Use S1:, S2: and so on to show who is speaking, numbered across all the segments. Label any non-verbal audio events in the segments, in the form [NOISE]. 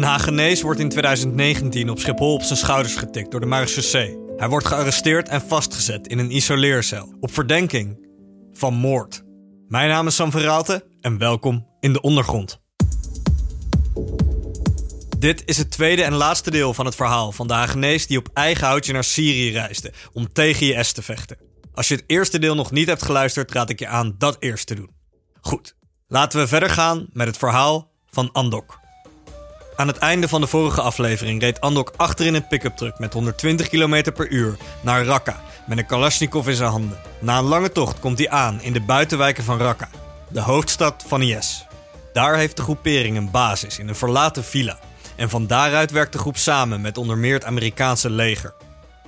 S1: Een Hagenees wordt in 2019 op Schiphol op zijn schouders getikt door de marechaussee. Hij wordt gearresteerd en vastgezet in een isoleercel op verdenking van moord. Mijn naam is Sam Verraalte en welkom in de ondergrond. Dit is het tweede en laatste deel van het verhaal van de Hagenees die op eigen houtje naar Syrië reisde om tegen IS te vechten. Als je het eerste deel nog niet hebt geluisterd, raad ik je aan dat eerst te doen. Goed, laten we verder gaan met het verhaal van Andok. Aan het einde van de vorige aflevering reed Andok achter in een pick-up truck met 120 km per uur naar Raqqa met een Kalashnikov in zijn handen. Na een lange tocht komt hij aan in de buitenwijken van Raqqa, de hoofdstad van IS. Daar heeft de groepering een basis in een verlaten villa. En van daaruit werkt de groep samen met onder meer het Amerikaanse leger.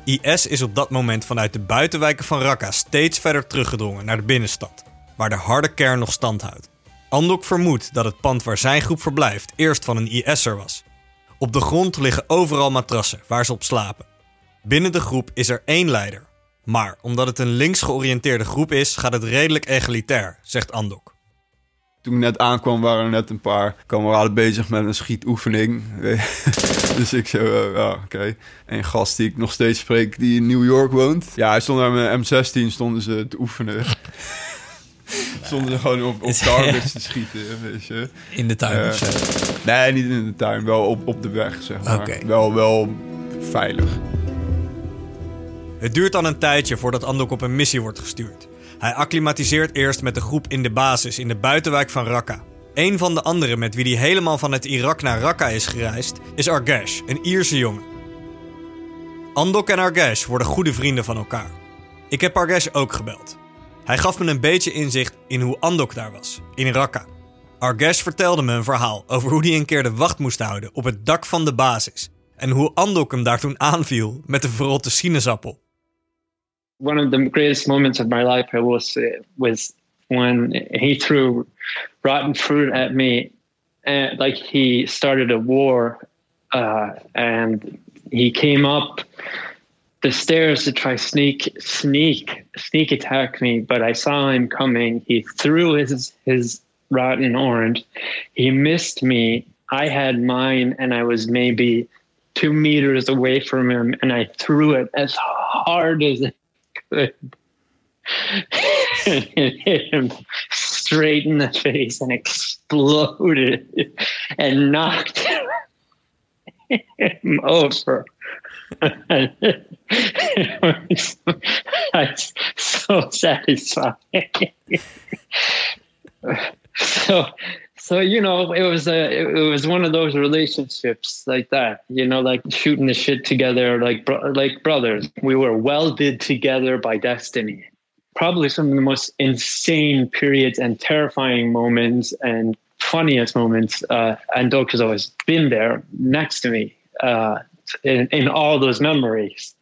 S1: IS is op dat moment vanuit de buitenwijken van Raqqa steeds verder teruggedrongen naar de binnenstad, waar de harde kern nog stand houdt. Andok vermoedt dat het pand waar zijn groep verblijft eerst van een IS'er was. Op de grond liggen overal matrassen waar ze op slapen. Binnen de groep is er één leider. Maar omdat het een links georiënteerde groep is, gaat het redelijk egalitair, zegt Andok.
S2: Toen ik net aankwam waren er net een paar kameraden bezig met een schietoefening. [LAUGHS] dus ik zo, uh, ja, oké. Een gast die ik nog steeds spreek, die in New York woont. Ja, hij stond daar met een M16, stonden ze te oefenen. [LAUGHS] stonden ze gewoon op, op targets te [LAUGHS] schieten, weet je.
S3: In de tuin
S2: Eh,
S3: of zo?
S2: Nee, niet in de tuin. Wel op, op de weg, zeg maar. Wel, wel veilig.
S1: Het duurt dan een tijdje voordat Andok op een missie wordt gestuurd. Hij acclimatiseert eerst met de groep in de basis in de buitenwijk van Raqqa. Een van de anderen met wie hij helemaal vanuit Irak naar Raqqa is gereisd, is Argesh, een Ierse jongen. Andok en Argesh worden goede vrienden van elkaar. Ik heb Argesh ook gebeld. Hij gaf me een beetje inzicht in hoe Andok daar was, in Raqqa. Argesh vertelde me een verhaal over hoe hij een keer de wacht moest houden op het dak van de basis. En hoe Andok hem daar toen aanviel met de verrotte sinaasappel.
S4: one of the greatest moments of my life was was when he threw rotten fruit at me, and like he started a war, uh, and he came up the stairs to try sneak sneak sneak attack me, but I saw him coming. He threw his his rotten orange. He missed me. I had mine, and I was maybe two meters away from him, and I threw it as hard as I could. and [LAUGHS] it hit him straight in the face and exploded and knocked [LAUGHS] him over. It was that's so satisfying. [LAUGHS] so so you know it was a it was one of those relationships like that you know like shooting the shit together like like brothers we were welded together by destiny probably some of the most insane periods and terrifying moments and funniest moments uh and doc has always been there next to me uh in, in all those memories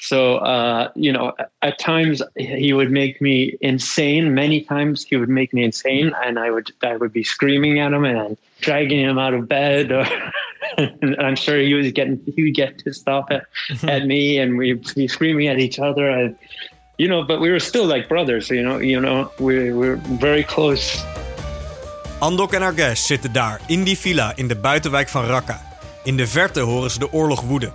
S4: so, uh, you know, at times he would make me insane. Many times he would make me insane, and I would I would be screaming at him and dragging him out of bed. Or, [LAUGHS] and I'm sure he was getting he would get pissed off at, at me, and we'd be screaming at each other. And you know, but we were still like brothers. You know, you know, we we were very close.
S1: Andok en Argesh zitten daar, in die villa in de buitenwijk van Raqqa. In de verte horen ze de oorlog woeden.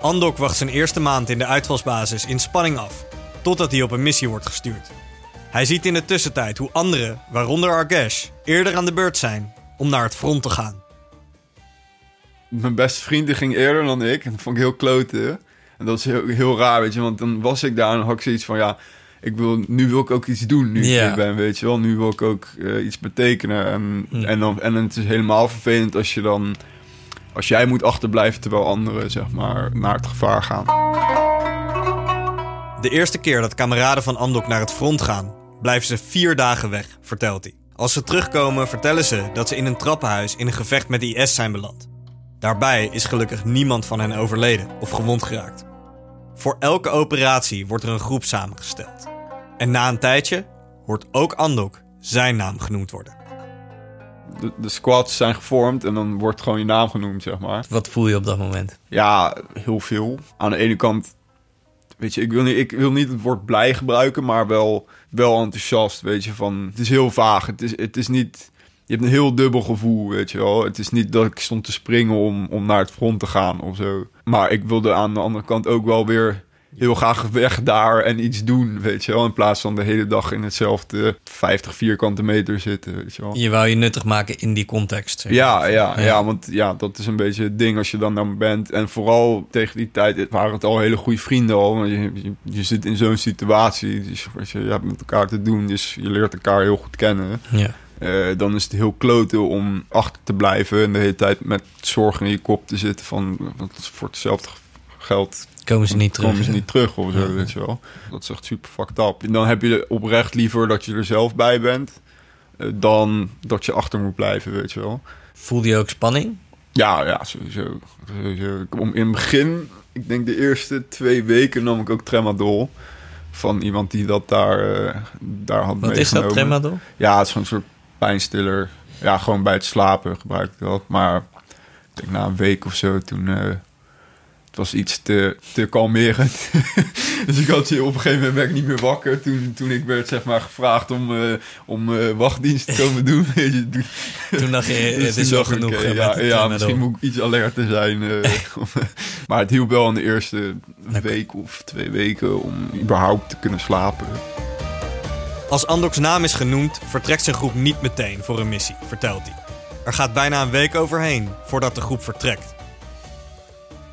S1: Andok wacht zijn eerste maand in de uitvalsbasis in spanning af, totdat hij op een missie wordt gestuurd. Hij ziet in de tussentijd hoe anderen, waaronder Argesh, eerder aan de beurt zijn om naar het front te gaan.
S2: Mijn beste vriend die ging eerder dan ik. En dat vond ik heel kloten. En dat is heel, heel raar, weet je. Want dan was ik daar en had ik zoiets van... Ja, ik wil, nu wil ik ook iets doen nu ik ben, weet je wel. Nu wil ik ook eh, iets betekenen. En,
S3: Hm.
S2: en, dan, en het is helemaal vervelend als je dan... Als jij moet achterblijven terwijl anderen, zeg maar, naar het gevaar gaan.
S1: De eerste keer dat kameraden van Andok naar het front gaan, blijven ze vier dagen weg, vertelt hij. Als ze terugkomen, vertellen ze dat ze in een trappenhuis in een gevecht met IS zijn beland. Daarbij is gelukkig niemand van hen overleden of gewond geraakt. Voor elke operatie wordt er een groep samengesteld. En na een tijdje hoort ook Andok zijn naam genoemd worden.
S2: De, de squads zijn gevormd en dan wordt gewoon je naam genoemd, zeg maar.
S3: Wat voel je op dat moment?
S2: Ja, heel veel. Aan de ene kant, weet je, ik wil niet, ik wil niet het woord blij gebruiken, maar wel, wel enthousiast, weet je, van, het is heel vaag. Het is, het is niet, je hebt een heel dubbel gevoel, weet je wel. Het is niet dat ik stond te springen om, om naar het front te gaan of zo. Maar ik wilde aan de andere kant ook wel weer heel graag weg daar en iets doen, weet je wel. In plaats van de hele dag in hetzelfde 50 vierkante meter zitten, weet je wel.
S1: Je wou je nuttig maken in die context. zeg
S2: Ja, ja, ja, want ja, dat is een beetje het ding als je dan dan bent. En vooral tegen die tijd waren het al hele goede vrienden al. Want je, je, je zit in zo'n situatie, dus weet je, je hebt met elkaar te doen, dus je leert elkaar heel goed kennen.
S1: Ja.
S2: Eh, dan is het heel kloten om achter te blijven en de hele tijd met zorgen in je kop te zitten van, want voor hetzelfde geld
S1: Komen ze niet terug.
S2: komen ze niet terug of zo, weet je wel. Dat is echt super fucked up. En dan heb je oprecht liever dat je er zelf bij bent, eh, dan dat je achter moet blijven, weet je wel.
S1: Voelde je ook spanning?
S2: Ja, ja, sowieso. sowieso. Om, in het begin, ik denk de eerste twee weken nam ik ook Tremadol. Van iemand die dat daar, eh, daar had
S1: Wat is dat, Tremadol?
S2: Ja, het is zo'n soort pijnstiller. Ja, gewoon bij het slapen gebruik ik dat. Maar ik denk na een week of zo, toen... eh, het was iets te, te kalmerend. [LAUGHS] dus ik had je op een gegeven moment ben ik niet meer wakker. Toen, toen ik werd zeg maar gevraagd om, eh, om eh, wachtdienst te komen doen. [LAUGHS] Toen-
S1: dacht je, [LAUGHS]
S2: dus
S1: het
S2: toen
S1: is wel
S2: dacht ik,
S1: genoeg. eh, met
S2: ja,
S1: het
S2: ja misschien moet ik iets alerter zijn. eh, maar het hielp wel in de eerste week of twee weken om überhaupt te kunnen slapen.
S1: Als Andok's naam is genoemd, vertrekt zijn groep niet meteen voor een missie, vertelt hij. Er gaat bijna een week overheen voordat de groep vertrekt.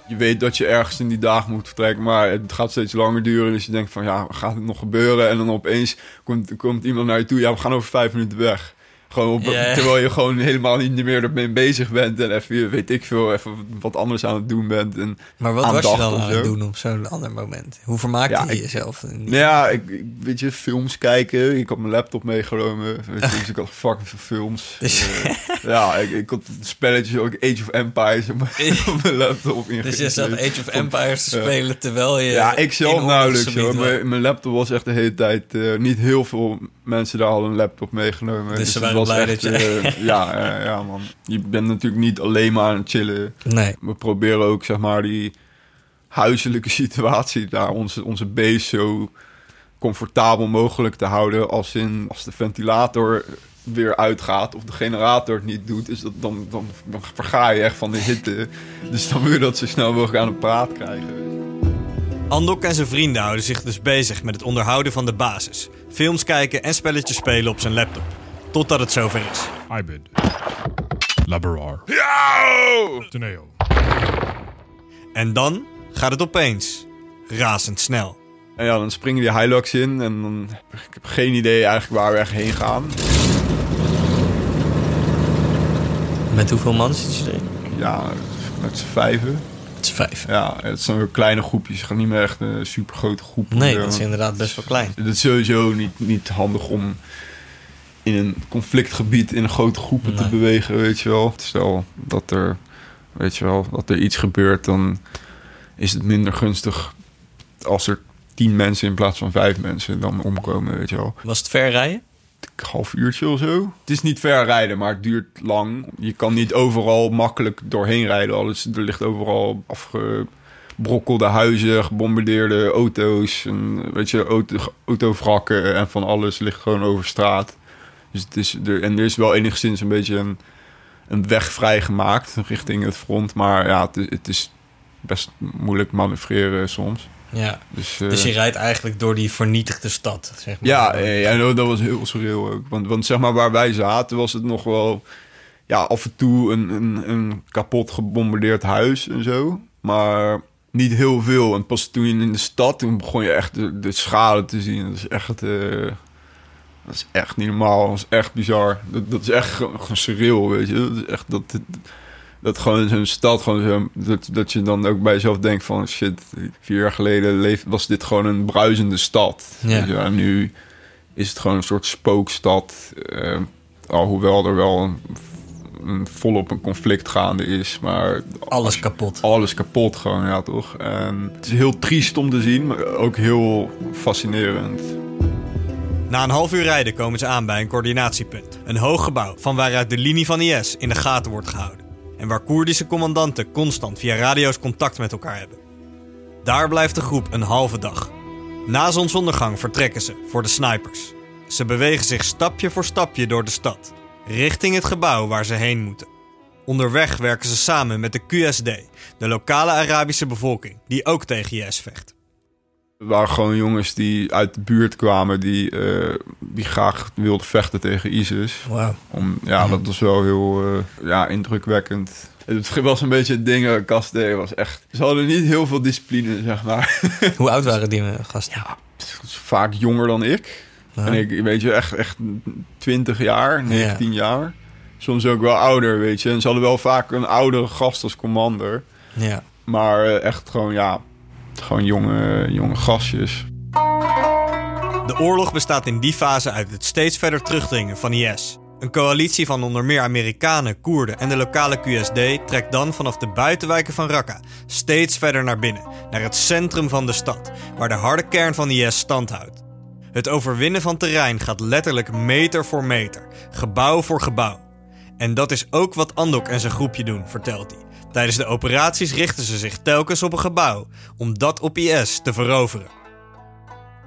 S2: Je weet dat je ergens in die dagen moet vertrekken, maar het gaat steeds langer duren. Dus je denkt van, ja, gaat het nog gebeuren? En dan opeens komt, komt iemand naar je toe. Ja, we gaan over vijf minuten weg. Gewoon. Terwijl je gewoon helemaal niet meer ermee bezig bent. En even, weet ik veel, even wat anders aan het doen bent. En,
S1: Maar wat was je dan aan het doen op zo'n ander moment? Hoe vermaakte
S2: Ja,
S1: je
S2: ik-
S1: jezelf?
S2: nou ja, ik, ik- weet je, films kijken. Ik had mijn laptop meegenomen. Weet je, dus ik had fucking veel films. [LAUGHS]
S1: Dus-
S2: Eh, ja, ik, ik had spelletjes, ook Age of Empires op mijn, [LAUGHS] op mijn laptop
S1: Dus je zat Age of Empires te spelen terwijl je...
S2: Ja, ik zelf nauwelijks. Hoor. Mijn, mijn laptop was echt de hele tijd... eh, niet heel veel mensen daar hadden een laptop meegenomen.
S1: Dus ze
S2: het
S1: waren blij
S2: echt,
S1: dat je- [LAUGHS]
S2: ja, ja, man. Je bent natuurlijk niet alleen maar aan het chillen.
S1: Nee.
S2: We proberen ook, zeg maar, die huiselijke [LAUGHS] situatie daar, onze, onze base zo comfortabel mogelijk te houden. Als, in, als de ventilator weer uitgaat of de generator het niet doet, is dat, dan, dan, dan verga je echt van de hitte. Dus dan wil je dat zo snel mogelijk aan het praat krijgen.
S1: Andok en zijn vrienden houden zich dus bezig met het onderhouden van de basis. Films kijken en spelletjes spelen op zijn laptop. Totdat het zover is.
S3: Ibid. Laborar. Teneo.
S1: En dan gaat het opeens razendsnel.
S2: En ja, dan springen die Hilux in en dan... Ik heb geen idee eigenlijk waar we echt heen gaan.
S1: Met hoeveel man zit je erin?
S2: Ja, met z'n vijven.
S1: Het is vijf.
S2: Ja, het zijn weer kleine groepjes. Het gaan niet meer echt een super grote groep.
S1: Nee,
S2: worden.
S1: dat is inderdaad best wel klein.
S2: Het is sowieso niet, niet handig om in een conflictgebied in grote groepen te bewegen, weet je wel. Stel dat er, weet je wel, dat er iets gebeurt, dan is het minder gunstig als er tien mensen in plaats van vijf mensen dan omkomen, weet je wel.
S1: Was het ver rijden?
S2: Een half uurtje of zo. Het is niet ver rijden, maar het duurt lang. Je kan niet overal makkelijk doorheen rijden. Alles, er ligt overal afgebrokkelde huizen, gebombardeerde auto's. En, weet je, auto, autovrakken en van alles ligt gewoon over straat. Dus het is er, en er is wel enigszins een beetje een, een weg vrijgemaakt richting het front. Maar ja, het, is- het is best moeilijk manoeuvreren soms.
S1: Ja.
S2: Dus, eh,
S1: Dus je rijdt eigenlijk door die vernietigde stad, zeg maar.
S2: ja, eh, ja dat was heel surreal ook. Want, want zeg maar waar wij zaten was het nog wel... Ja, af en toe een, een, een kapot gebombardeerd huis en zo. Maar niet heel veel. En pas toen je in de stad, toen begon je echt de, de schade te zien. Dat is echt... eh, dat is echt niet normaal. Dat is echt bizar. Dat, dat is echt gewoon surreal, weet je. Dat is echt... Dat, dat, dat gewoon zo'n stad, gewoon zo, dat, dat je dan ook bij jezelf denkt van... shit, vier jaar geleden leef, was dit gewoon een bruisende stad.
S1: Ja.
S2: Weet je, en nu is het gewoon een soort spookstad. eh, alhoewel er wel een, een volop een conflict gaande is. Maar
S1: Alles kapot.
S2: alles kapot gewoon, ja toch? En het is heel triest om te zien, maar ook heel fascinerend.
S1: Na een half uur rijden komen ze aan bij een coördinatiepunt. Een hoog gebouw van waaruit de linie van IS in de gaten wordt gehouden. En waar Koerdische commandanten constant via radio's contact met elkaar hebben. Daar blijft de groep een halve dag. Na zonsondergang vertrekken ze voor de snipers. Ze bewegen zich stapje voor stapje door de stad. richting het gebouw waar ze heen moeten. Onderweg werken ze samen met de QSD, de lokale Arabische bevolking, die ook tegen IS vecht.
S2: Het waren gewoon jongens die uit de buurt kwamen die, eh, die graag wilden vechten tegen ISIS.
S5: Wauw.
S2: Om, ja, dat was wel heel eh, ja, indrukwekkend. Het was een beetje het ding, uh, Kastee was echt... Ze hadden niet heel veel discipline, zeg maar. [LAUGHS]
S5: Hoe oud waren die eh, gasten?
S2: Ja, vaak jonger dan ik. En ik, weet je, echt, echt 20 jaar, 19 jaar. Soms ook wel ouder, weet je. En ze hadden wel vaak een oudere gast als commander.
S5: Ja.
S2: Maar eh, echt gewoon, ja, gewoon jonge, jonge gastjes.
S1: De oorlog bestaat in die fase uit het steeds verder terugdringen van IS. Een coalitie van onder meer Amerikanen, Koerden en de lokale QSD trekt dan vanaf de buitenwijken van Raqqa steeds verder naar binnen, naar het centrum van de stad, waar de harde kern van IS stand houdt. Het overwinnen van terrein gaat letterlijk meter voor meter, gebouw voor gebouw. En dat is ook wat Andok en zijn groepje doen, vertelt hij. Tijdens de operaties richten ze zich telkens op een gebouw, om dat op IS te veroveren.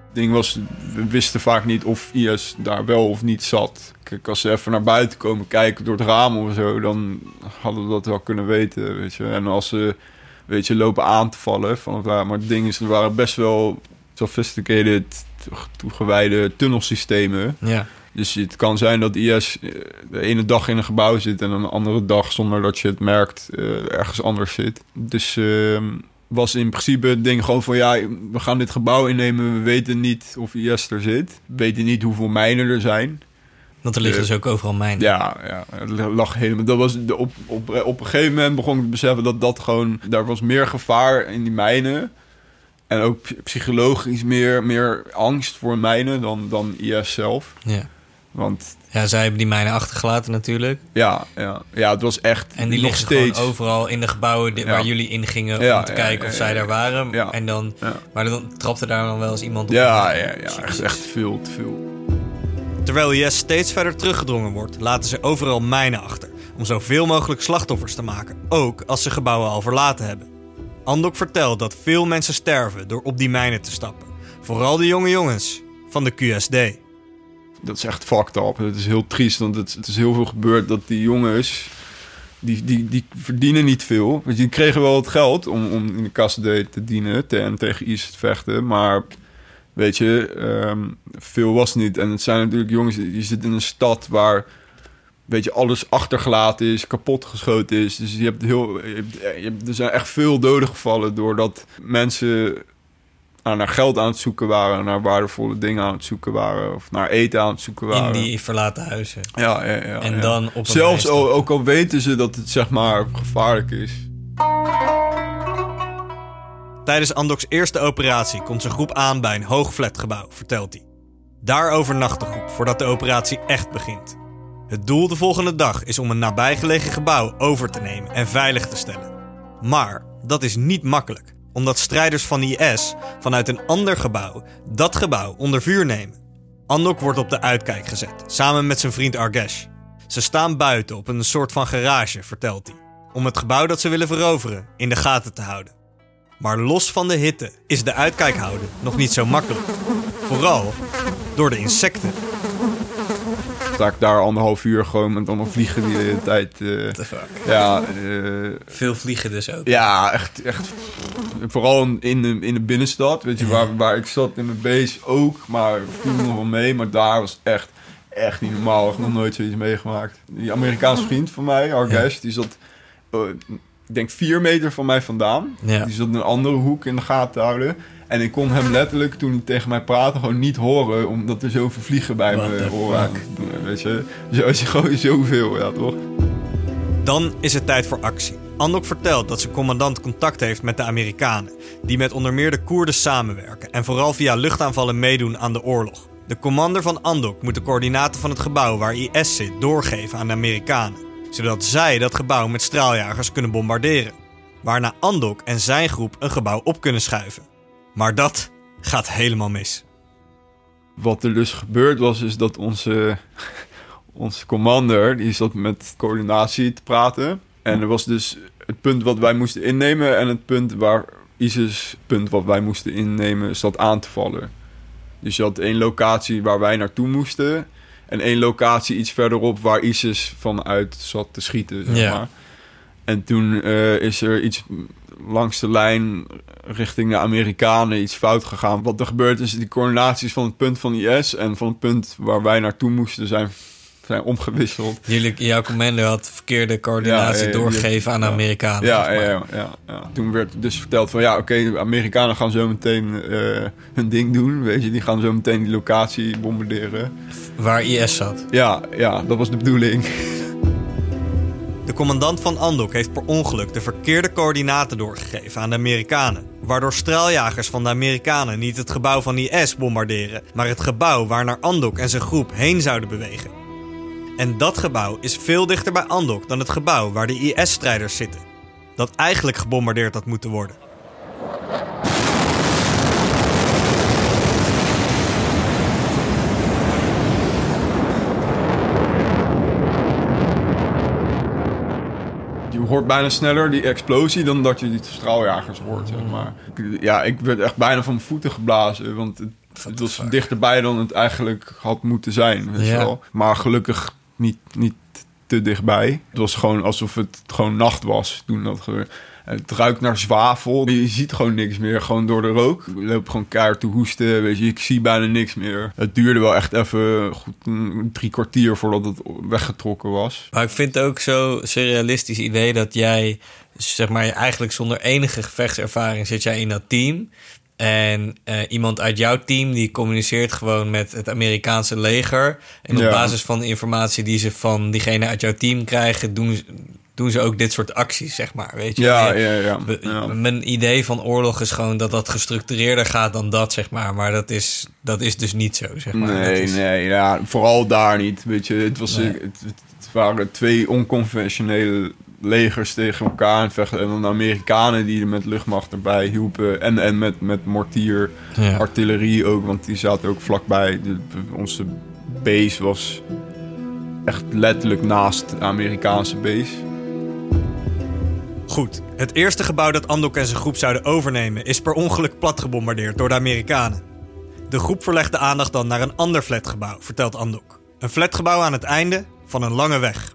S2: Het ding was, we wisten vaak niet of IS daar wel of niet zat. Kijk, als ze even naar buiten komen kijken door het raam of zo, dan hadden we dat wel kunnen weten, weet je. En als ze, weet je, lopen aan te vallen van het raam. Maar het ding is, er waren best wel sophisticated, toegewijde tunnelsystemen.
S5: Ja.
S2: Dus het kan zijn dat IS eh, de ene dag in een gebouw zit en een andere dag zonder dat je het merkt uh, ergens anders zit. Dus uh, was in principe het ding gewoon van ja, we gaan dit gebouw innemen. We weten niet of IS er zit. We weten niet hoeveel mijnen er zijn.
S5: Want er liggen dus ook overal mijnen.
S2: Ja, ja, lag helemaal. Dat was de, op, op, op een gegeven moment begon ik te beseffen dat dat gewoon. Daar was meer gevaar in die mijnen. En ook psychologisch meer, meer angst voor mijnen dan, dan IS zelf.
S5: Ja.
S2: Want
S5: ja, zij hebben die mijnen achtergelaten natuurlijk.
S2: Ja, ja, ja het was echt.
S5: En die
S2: nog
S5: liggen
S2: steeds
S5: gewoon overal in de gebouwen
S2: Ja.
S5: waar jullie in gingen
S2: Ja,
S5: om te
S2: ja,
S5: kijken
S2: ja,
S5: of
S2: ja,
S5: zij
S2: ja.
S5: daar waren.
S2: Ja.
S5: En dan,
S2: Ja.
S5: Maar dan trapte daar dan wel eens iemand op.
S2: Ja, ja, ja.
S5: Jezus.
S2: Echt, echt veel te veel.
S1: Terwijl IS steeds verder teruggedrongen wordt, laten ze overal mijnen achter. Om zoveel mogelijk slachtoffers te maken, ook als ze gebouwen al verlaten hebben. Andok vertelt dat veel mensen sterven door op die mijnen te stappen. Vooral de jonge jongens van de QSD.
S2: Dat is echt fucked up. Het is heel triest, want het, is heel veel gebeurd dat die jongens... Die, die, die verdienen niet veel. Want die kregen wel het geld om, om in de KSD te dienen en tegen IS te vechten. Maar weet je, ehm, veel was niet. En het zijn natuurlijk jongens, die zitten in een stad waar... Weet je, alles achtergelaten is, kapot geschoten is. Dus je hebt heel, je hebt, je er zijn echt veel doden gevallen doordat mensen naar geld aan het zoeken waren, naar waardevolle dingen aan het zoeken waren, of naar eten aan het zoeken waren.
S5: In die verlaten huizen.
S2: Ja, ja, ja.
S5: En
S2: ja.
S5: dan op een
S2: Zelfs al, ook al weten ze dat het zeg maar gevaarlijk is.
S1: Tijdens Andok's eerste operatie komt zijn groep aan bij een hoog flatgebouw, vertelt hij. Daar overnacht de groep voordat de operatie echt begint. Het doel de volgende dag is om een nabijgelegen gebouw over te nemen en veilig te stellen. Maar dat is niet makkelijk, omdat strijders van IS vanuit een ander gebouw dat gebouw onder vuur nemen. Andok wordt op de uitkijk gezet, samen met zijn vriend Argesh. Ze staan buiten op een soort van garage, vertelt hij, om het gebouw dat ze willen veroveren in de gaten te houden. Maar los van de hitte is de uitkijk houden nog niet zo makkelijk. Vooral door de insecten.
S2: Sta ik daar anderhalf uur gewoon met allemaal vliegen die de hele tijd. eh,
S5: What the fuck.
S2: ja, eh,
S5: Veel vliegen dus ook.
S2: ja, echt, echt. Vooral in de, in de binnenstad, weet je, waar, waar ik zat in mijn base ook, maar viel nog wel mee. Maar daar was echt, echt niet normaal. Ik heb nog nooit zoiets meegemaakt. Die Amerikaanse vriend van mij, Argesh, die zat, eh, ik denk vier meter van mij vandaan.
S5: Ja.
S2: Die zat in een andere hoek in de gaten te houden. En ik kon hem letterlijk, toen hij tegen mij praatte, gewoon niet horen. Omdat er zoveel vliegen bij
S5: What
S2: me horen. Weet je? Is je gewoon zoveel, ja toch?
S1: Dan is het tijd voor actie. Andok vertelt dat zijn commandant contact heeft met de Amerikanen, die met onder meer de Koerden samenwerken en vooral via luchtaanvallen meedoen aan de oorlog. De commander van Andok moet de coördinaten van het gebouw waar IS zit doorgeven aan de Amerikanen, zodat zij dat gebouw met straaljagers kunnen bombarderen. Waarna Andok en zijn groep een gebouw op kunnen schuiven. Maar dat gaat helemaal mis.
S2: Wat er dus gebeurd was, is dat onze, onze commander, die zat met coördinatie te praten. En er was dus het punt wat wij moesten innemen en het punt waar ISIS, punt wat wij moesten innemen, zat aan te vallen. Dus je had één locatie waar wij naartoe moesten. En één locatie iets verderop waar ISIS vanuit zat te schieten, zeg
S5: Ja.
S2: maar. En toen eh, is er iets langs de lijn richting de Amerikanen iets fout gegaan. Wat er gebeurt is die coördinaties van het punt van IS en van het punt waar wij naartoe moesten zijn, zijn omgewisseld.
S5: Jullie, jouw commando had verkeerde coördinatie
S2: Ja, ja, ja,
S5: doorgegeven aan de. Amerikanen.
S2: Ja, ja, ja. Toen werd dus verteld van ja, oké, de Amerikanen gaan zo meteen eh, hun ding doen. Weet je, die gaan zo meteen die locatie bombarderen.
S5: Waar IS zat.
S2: Ja, ja, dat was de bedoeling.
S1: De commandant van Andok heeft per ongeluk de verkeerde coördinaten doorgegeven aan de Amerikanen. Waardoor straaljagers van de Amerikanen niet het gebouw van IS bombarderen, maar het gebouw waar naar Andok en zijn groep heen zouden bewegen. En dat gebouw is veel dichter bij Andok dan het gebouw waar de IS-strijders zitten. Dat eigenlijk gebombardeerd had moeten worden.
S2: Hoort bijna sneller die explosie dan dat je die straaljagers hoort, zeg maar. Ja, ik werd echt bijna van mijn voeten geblazen, want het, het was
S5: fuck?
S2: dichterbij dan het eigenlijk had moeten zijn,
S5: Ja.
S2: wel. Maar gelukkig niet, niet te dichtbij. Het was gewoon alsof het gewoon nacht was toen dat gebeurde. Het ruikt naar zwavel. Je ziet gewoon niks meer, gewoon door de rook. Je loopt gewoon keihard te hoesten, weet je. Ik zie bijna niks meer. Het duurde wel echt even goed een drie kwartier voordat het weggetrokken was.
S5: Maar ik vind het ook zo surrealistisch idee dat jij, zeg maar, eigenlijk zonder enige gevechtservaring zit jij in dat team. En eh, iemand uit jouw team die communiceert gewoon met het Amerikaanse leger. En op
S2: Ja.
S5: basis van de informatie die ze van diegene uit jouw team krijgen, doen, ze- doen ze ook dit soort acties, zeg maar. Weet je?
S2: Ja, ja, ja.
S5: Mijn idee van oorlog is gewoon dat dat gestructureerder gaat dan dat, zeg maar. Maar dat is, dat is dus niet zo, zeg maar.
S2: Nee,
S5: is-
S2: nee, ja, vooral daar niet. Weet je, het, was,
S5: Nee.
S2: het, waren twee onconventionele legers tegen elkaar vechten. En dan de Amerikanen die er met luchtmacht erbij hielpen. En, en met, met mortier,
S5: Ja.
S2: artillerie ook, want die zaten ook vlakbij. De, onze base was echt letterlijk naast de Amerikaanse base.
S1: Goed, het eerste gebouw dat Andok en zijn groep zouden overnemen is per ongeluk platgebombardeerd door de Amerikanen. De groep verlegt de aandacht dan naar een ander flatgebouw, vertelt Andok. Een flatgebouw aan het einde van een lange weg.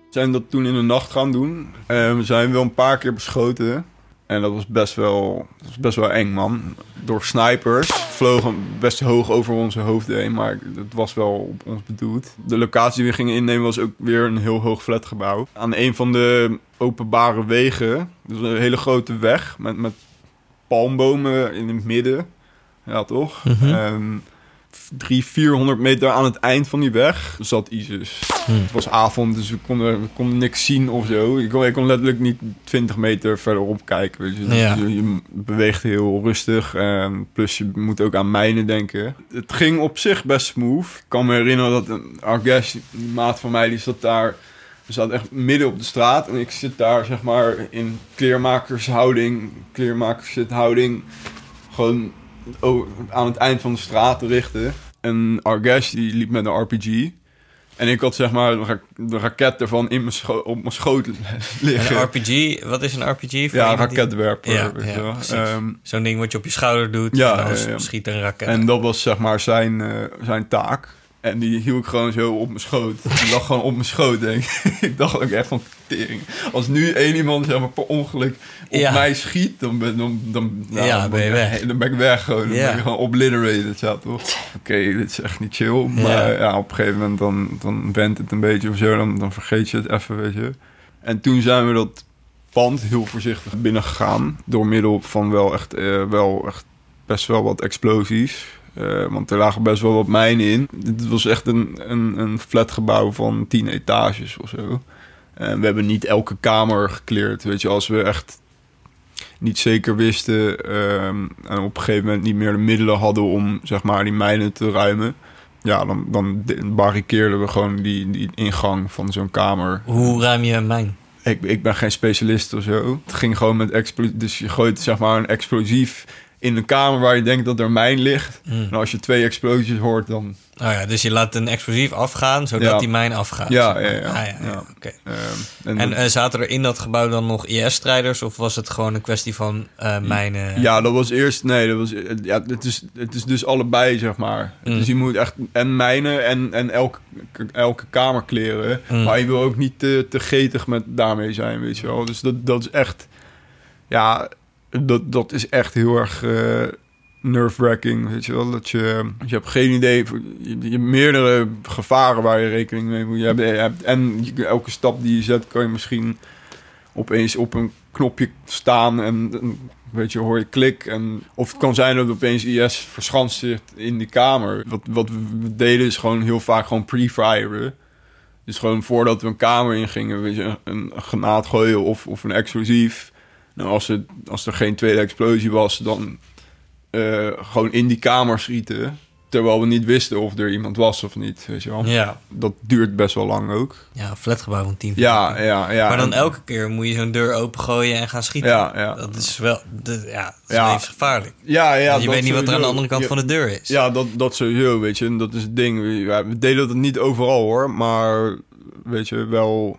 S2: We zijn dat toen in de nacht gaan doen. Eh, we zijn wel een paar keer beschoten. En dat was best wel, dat was best wel eng, man. Door snipers. Vlogen best hoog over onze hoofden heen. Maar het was wel op ons bedoeld. De locatie die we gingen innemen was ook weer een heel hoog flatgebouw. Aan een van de openbare wegen. Dus een hele grote weg met, met palmbomen in het midden. Ja, toch? En drie, 400 meter aan het eind van die weg zat ISIS. Het was avond, dus we konden, niks zien of zo. Ik kon, ik kon letterlijk niet 20 meter verderop kijken. Weet je. Dus
S5: Ja.
S2: je, je beweegt heel rustig. En plus je moet ook aan mijnen denken. Het ging op zich best smooth. Ik kan me herinneren dat een Argesh, die maat van mij, die zat daar... We zaten echt midden op de straat. En ik zit daar, zeg maar, in kleermakershouding, kleermakershouding... Gewoon aan het eind van de straat te richten. En Argesh, die liep met een RPG... En ik had zeg maar de ra- de raket ervan in mijn op mijn schoot [LAUGHS] liggen.
S5: Een RPG, wat is een RPG? Voor
S2: ja,
S5: die-
S2: raketwerper.
S5: Ja.
S2: Ehm,
S5: Zo'n ding wat je op je schouder doet
S2: Ja,
S5: en dan
S2: ja,
S5: schiet een raket.
S2: en dat was zeg maar zijn, eh, zijn taak. En die hield ik gewoon zo op mijn schoot. Die lag gewoon op mijn schoot, denk ik. [LAUGHS] ik dacht ook echt van tering. Als nu één iemand zeg maar per ongeluk op
S5: Ja.
S2: mij schiet, dan ben, dan, dan, nou,
S5: Ja,
S2: dan
S5: ben je
S2: ik-
S5: weg.
S2: Dan ben ik weg gewoon. Dan
S5: Ja.
S2: ben ik gewoon obliterated, ja toch? Oké, dit is echt niet chill. Maar ja. op een gegeven moment dan, dan went het een beetje of zo. Dan, dan vergeet je het even, weet je. En toen zijn we dat pand heel voorzichtig binnengegaan. Door middel van wel echt, eh, wel echt best wel wat explosies. Eh, want er lagen best wel wat mijnen in. Dit was echt een, een, een flatgebouw van 10 etages of zo. En we hebben niet elke kamer gekleerd. Weet je, als we echt niet zeker wisten ehm, en op een gegeven moment niet meer de middelen hadden om zeg maar die mijnen te ruimen. Ja, dan, dan barricadeerden we gewoon die, die ingang van zo'n kamer.
S5: Hoe ruim je een mijn?
S2: Ik, ik ben geen specialist of zo. Het ging gewoon met explosief. Dus je gooit zeg maar een explosief in een kamer waar je denkt dat er mijn ligt.
S5: Hmm.
S2: En als je twee explosies hoort, dan...
S5: Oh ja, dus je laat een explosief afgaan, zodat
S2: Ja.
S5: die mijn afgaat.
S2: Ja,
S5: zeg maar.
S2: ja, ja.
S5: Ah, ja,
S2: ehm, en
S5: En eh, zaten er in dat gebouw dan nog IS-strijders? Of was het gewoon een kwestie van eh mijnen?
S2: Ja, dat was eerst. Nee, dat was. Ja, het is, het is dus allebei, zeg maar.
S5: Mm.
S2: Dus je moet echt en mijnen en, en elke, elke kamer kleren.
S5: Mm.
S2: Maar je wil ook niet te, te getig met daarmee zijn, weet je wel. Dus dat, dat is echt. Ja, dat, dat is echt heel erg. eh nerve-wracking, weet je wel. Dat je, je hebt geen idee, je, je hebt meerdere gevaren waar je rekening mee moet. Je hebt, en elke stap die je zet, kan je misschien opeens op een knopje staan en, en weet je, hoor je klik. En, of het kan zijn dat opeens IS verschanst zit in die kamer. Wat, wat we deden is gewoon heel vaak gewoon pre-firen. Dus gewoon voordat we een kamer ingingen, weet je, een, een granaat gooien of, of een explosief. Nou, als, het, als er geen tweede explosie was, dan eh, gewoon in die kamer schieten. Terwijl we niet wisten of er iemand was of niet, weet je wel.
S5: ja.
S2: Dat duurt best wel lang ook.
S5: Ja, flatgebouw van 10
S2: Ja, ja, ja.
S5: Maar dan elke keer moet je zo'n deur opengooien en gaan schieten.
S2: Ja, ja.
S5: Dat is wel, de, ja, dat is
S2: Ja.
S5: levensgevaarlijk.
S2: Ja, ja.
S5: Want je
S2: dat
S5: weet niet wat er aan de andere kant
S2: Ja,
S5: van de deur is.
S2: Ja, dat, dat sowieso, weet je. En dat is het ding. We, deden dat niet overal, hoor. Maar, weet je, wel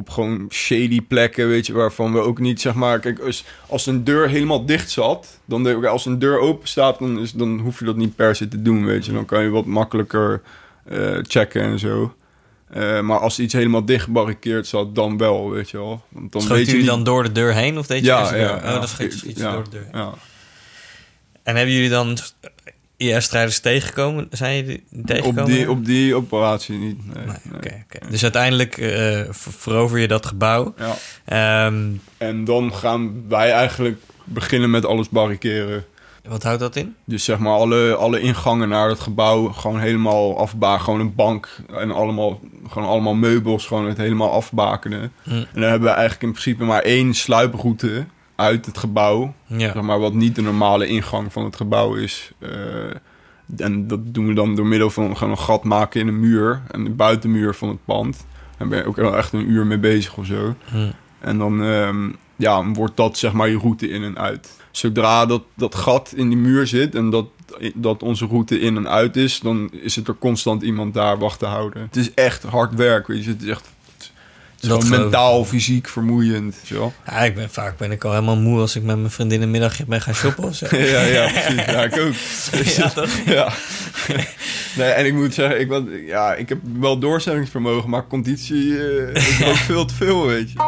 S2: op gewoon shady plekken, weet je, waarvan we ook niet, zeg maar... Kijk, als, als een deur helemaal dicht zat, dan ik, als een deur open staat, dan, is, dan hoef je dat niet per se te doen, weet je. Dan kan je wat makkelijker eh, checken en zo. Eh, maar als iets helemaal dicht gebarricadeerd zat, dan wel, weet je wel. Want dan weet je
S5: jullie
S2: niet...
S5: dan door de deur heen of deed je
S2: ja,
S5: de
S2: ja,
S5: deur?
S2: ja,
S5: oh, dan schiet, schiet je door de deur. heen.
S2: Ja.
S5: En hebben jullie dan IS-strijders tegengekomen? Zijn jullie tegengekomen?
S2: Op die, op die operatie niet. Nee,
S5: Nee. Dus uiteindelijk eh, ver- verover je dat gebouw.
S2: Ja.
S5: Ehm,
S2: En dan gaan wij eigenlijk beginnen met alles barriceren.
S5: wat houdt dat in?
S2: Dus zeg maar alle, alle ingangen naar het gebouw gewoon helemaal afbaken. Gewoon een bank en allemaal, gewoon allemaal meubels, gewoon het helemaal afbakenen.
S5: Hm.
S2: En dan hebben we eigenlijk in principe maar één sluiproute uit het gebouw.
S5: Ja.
S2: Zeg maar wat niet de normale ingang van het gebouw is. Eh, en dat doen we dan door middel van gewoon een gat maken in een muur. En de buitenmuur van het pand. Daar ben je ook wel echt een uur mee bezig of zo. En dan ehm, ja, wordt dat zeg maar je route in en uit. Zodra dat, dat gat in die muur zit en dat, dat onze route in en uit is, dan is het er constant iemand daar wacht te houden. Het is echt hard werk, weet je. Het is echt
S5: Dat
S2: mentaal, fysiek vermoeiend. wel.
S5: Ja, ik ben, vaak ben ik al helemaal moe als ik met mijn vriendin een middagje ben gaan shoppen of zo. [LAUGHS]
S2: ja, ja, precies. Ja, ik ook. [LAUGHS] [LAUGHS]
S5: Ja, toch?
S2: Ja. Nee, en ik moet zeggen, ik, ben, ja, ik heb wel doorzettingsvermogen, maar conditie eh, is ook veel te veel, weet je.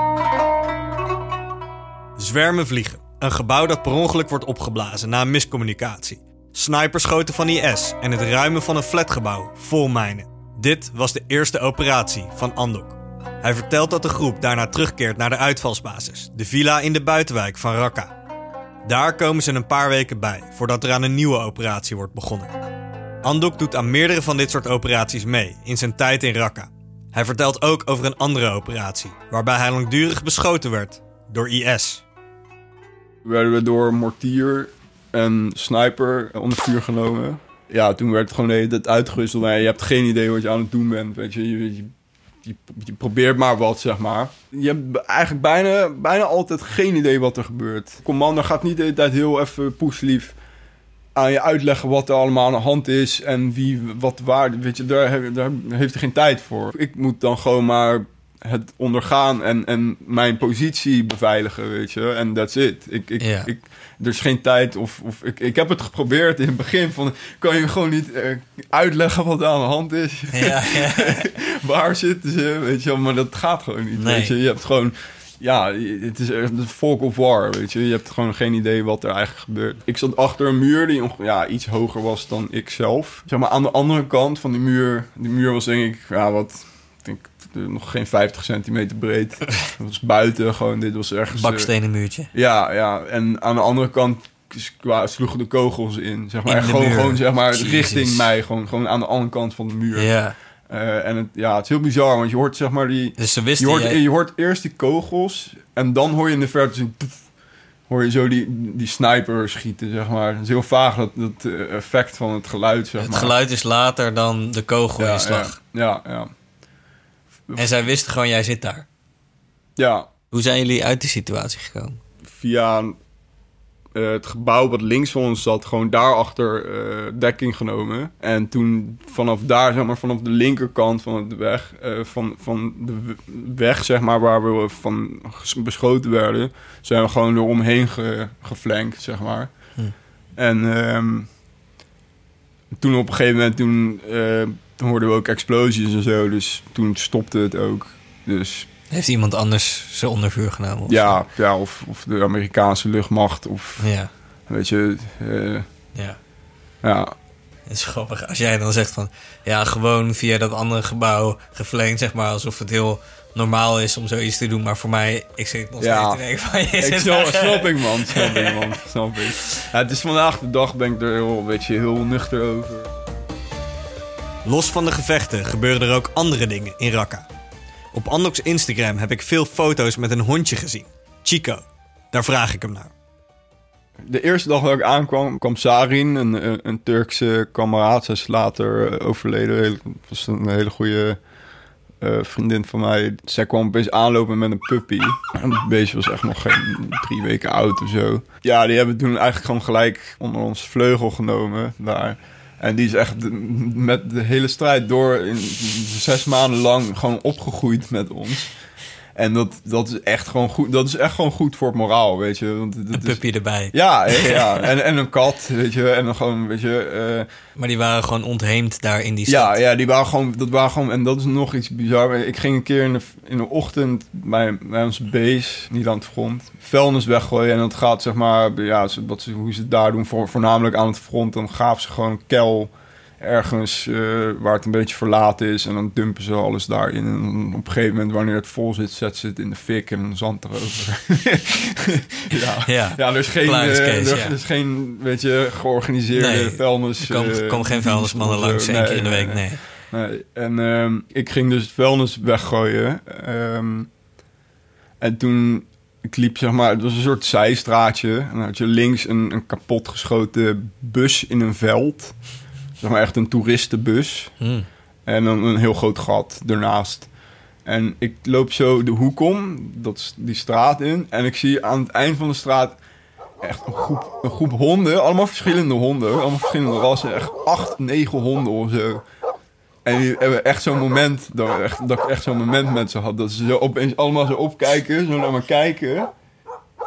S1: Zwermen vliegen. Een gebouw dat per ongeluk wordt opgeblazen na een miscommunicatie. Sniperschoten van IS en het ruimen van een flatgebouw vol mijnen. Dit was de eerste operatie van Andok. Hij vertelt dat de groep daarna terugkeert naar de uitvalsbasis, de villa in de buitenwijk van Raqqa. Daar komen ze een paar weken bij voordat er aan een nieuwe operatie wordt begonnen. Andok doet aan meerdere van dit soort operaties mee in zijn tijd in Raqqa. Hij vertelt ook over een andere operatie, waarbij hij langdurig beschoten werd door IS.
S2: werden we door mortier en sniper onder vuur genomen. Ja, toen werd het gewoon de hele je hebt geen idee wat je aan het doen bent. Weet je, je, je, probeert maar wat, zeg maar. Je hebt eigenlijk bijna, bijna altijd geen idee wat er gebeurt. Commander gaat niet de hele tijd heel even poeslief aan je uitleggen wat er allemaal aan de hand is en wie wat waar. Weet je, daar, daar heeft hij geen tijd voor. Ik moet dan gewoon maar het ondergaan en, en mijn positie beveiligen, weet je. En that's it. Ik, ik,
S5: Ja.
S2: ik, er is geen tijd of, of ik, ik heb het geprobeerd in het begin van... kan je gewoon niet eh, uitleggen wat er aan de hand is?
S5: Ja, ja. [LAUGHS]
S2: Waar zitten ze? Weet je wel, maar dat gaat gewoon niet.
S5: Nee.
S2: Weet je, je hebt gewoon... Ja, het is echt een folk of war, weet je. Je hebt gewoon geen idee wat er eigenlijk gebeurt. Ik zat achter een muur die ja, iets hoger was dan ik zelf. Zeg maar aan de andere kant van die muur... Die muur was denk ik, ja, wat... Denk nog geen 50 centimeter breed. [LAUGHS] Dat was buiten gewoon. Dit was ergens... eh,
S5: Bakstenen muurtje.
S2: ja, ja. En aan de andere kant qua- sloegen de kogels in. Zeg maar.
S5: In
S2: gewoon,
S5: muur.
S2: gewoon zeg maar richting mij. Gewoon, gewoon aan de andere kant van de muur.
S5: Ja.
S2: Eh, en het, ja, het is heel bizar, want je hoort zeg maar die...
S5: Dus ze
S2: Je
S5: wisten
S2: hoort,
S5: jij-
S2: je hoort eerst die kogels en dan hoor je in de verte zo... poef, hoor je zo die, die sniper schieten, zeg maar. Het is heel vaag, dat, dat eh, effect van het geluid, zeg
S5: het
S2: maar.
S5: geluid is later dan de
S2: ja,
S5: kogelinslag.
S2: ja, ja, ja.
S5: En zij wisten gewoon, jij zit daar.
S2: Ja,
S5: Hoe zijn jullie uit die situatie gekomen?
S2: via eh, het gebouw wat links van ons zat, gewoon daarachter eh dekking genomen. En toen vanaf daar, zeg maar, vanaf de linkerkant van de weg, eh, van, van de weg, zeg maar, waar we van beschoten werden, zijn we gewoon eromheen ge, geflankt, zeg maar.
S5: Hm.
S2: En ehm, toen op een gegeven moment, toen, toen hoorden we ook explosies en zo, dus toen stopte het ook. Dus
S5: Heeft iemand anders ze onder vuur genomen? of
S2: ja, ja of, of de Amerikaanse luchtmacht, of?
S5: Ja,
S2: weet je, eh,
S5: ja.
S2: ja,
S5: Het is grappig als jij dan zegt van... Ja, gewoon via dat andere gebouw geflankt, zeg maar. Alsof het heel normaal is om zoiets te doen. Maar voor mij, ik zit nog steeds
S2: Ja.
S5: te denken van... [LAUGHS] Je
S2: Ik snap, ik, man. Snap ik, [LAUGHS] man. Snap ik. Ja, het is vandaag de dag, ben ik er heel, weet je, heel nuchter over.
S1: Los van de gevechten gebeuren er ook andere dingen in Raqqa. Op Andoks Instagram heb ik veel foto's met een hondje gezien. Chico. Daar vraag ik hem naar.
S2: De eerste dag dat ik aankwam, kwam Sarin, een, een, Turkse kameraad. Zij is later eh, overleden. Was een hele goede eh, vriendin van mij. Zij kwam opeens aanlopen met een puppy. Het beestje was echt nog geen drie weken oud of zo. Ja, die hebben toen eigenlijk gewoon gelijk onder ons vleugel genomen daar. En die is echt met de hele strijd door in zes maanden lang gewoon opgegroeid met ons. En dat, dat is echt gewoon goed. Dat is echt gewoon goed voor het moraal, weet je. Want het
S5: Een
S2: is-
S5: puppy erbij.
S2: ja, [LAUGHS] ja, ja. En, en een kat, weet je. En dan gewoon, weet je... eh,
S5: Maar die waren gewoon ontheemd daar in die stad.
S2: ja, ja, die waren gewoon... Dat waren gewoon... En dat is nog iets bizar. Ik ging een keer in de, in de ochtend bij, bij onze base, niet aan het front, vuilnis weggooien. En dat gaat, zeg maar... Ja, wat ze, hoe ze het daar doen, voor, voornamelijk aan het front. Dan gaven ze gewoon een kel ergens eh, waar het een beetje verlaten is. En dan dumpen ze alles daarin. En op een gegeven moment, wanneer het vol zit, zetten ze het in de fik en dan zand erover. [LAUGHS] ja.
S5: Ja.
S2: Ja, er is geen, eh,
S5: case,
S2: er,
S5: ja.
S2: is geen, weet je, georganiseerde
S5: Nee,
S2: vuilnis.
S5: Er komen,
S2: eh,
S5: komen geen vuilnismannen langs één keer in de week,
S2: nee,
S5: nee.
S2: nee. En ehm, ik ging dus het vuilnis weggooien. Ehm, en toen, ik liep zeg maar, het was een soort zijstraatje. En dan had je links een, een kapotgeschoten bus in een veld. Zeg maar echt een toeristenbus.
S5: Hm.
S2: En dan een heel groot gat ernaast. En ik loop zo de hoek om, dat is die straat in. En ik zie aan het eind van de straat echt een groep, een groep honden. Allemaal verschillende honden. Allemaal verschillende rassen. Echt acht, negen honden of zo. En die hebben echt zo'n moment, dat, ik echt, dat ik echt zo'n moment met ze had. Dat ze zo opeens allemaal zo opkijken, zo naar me kijken.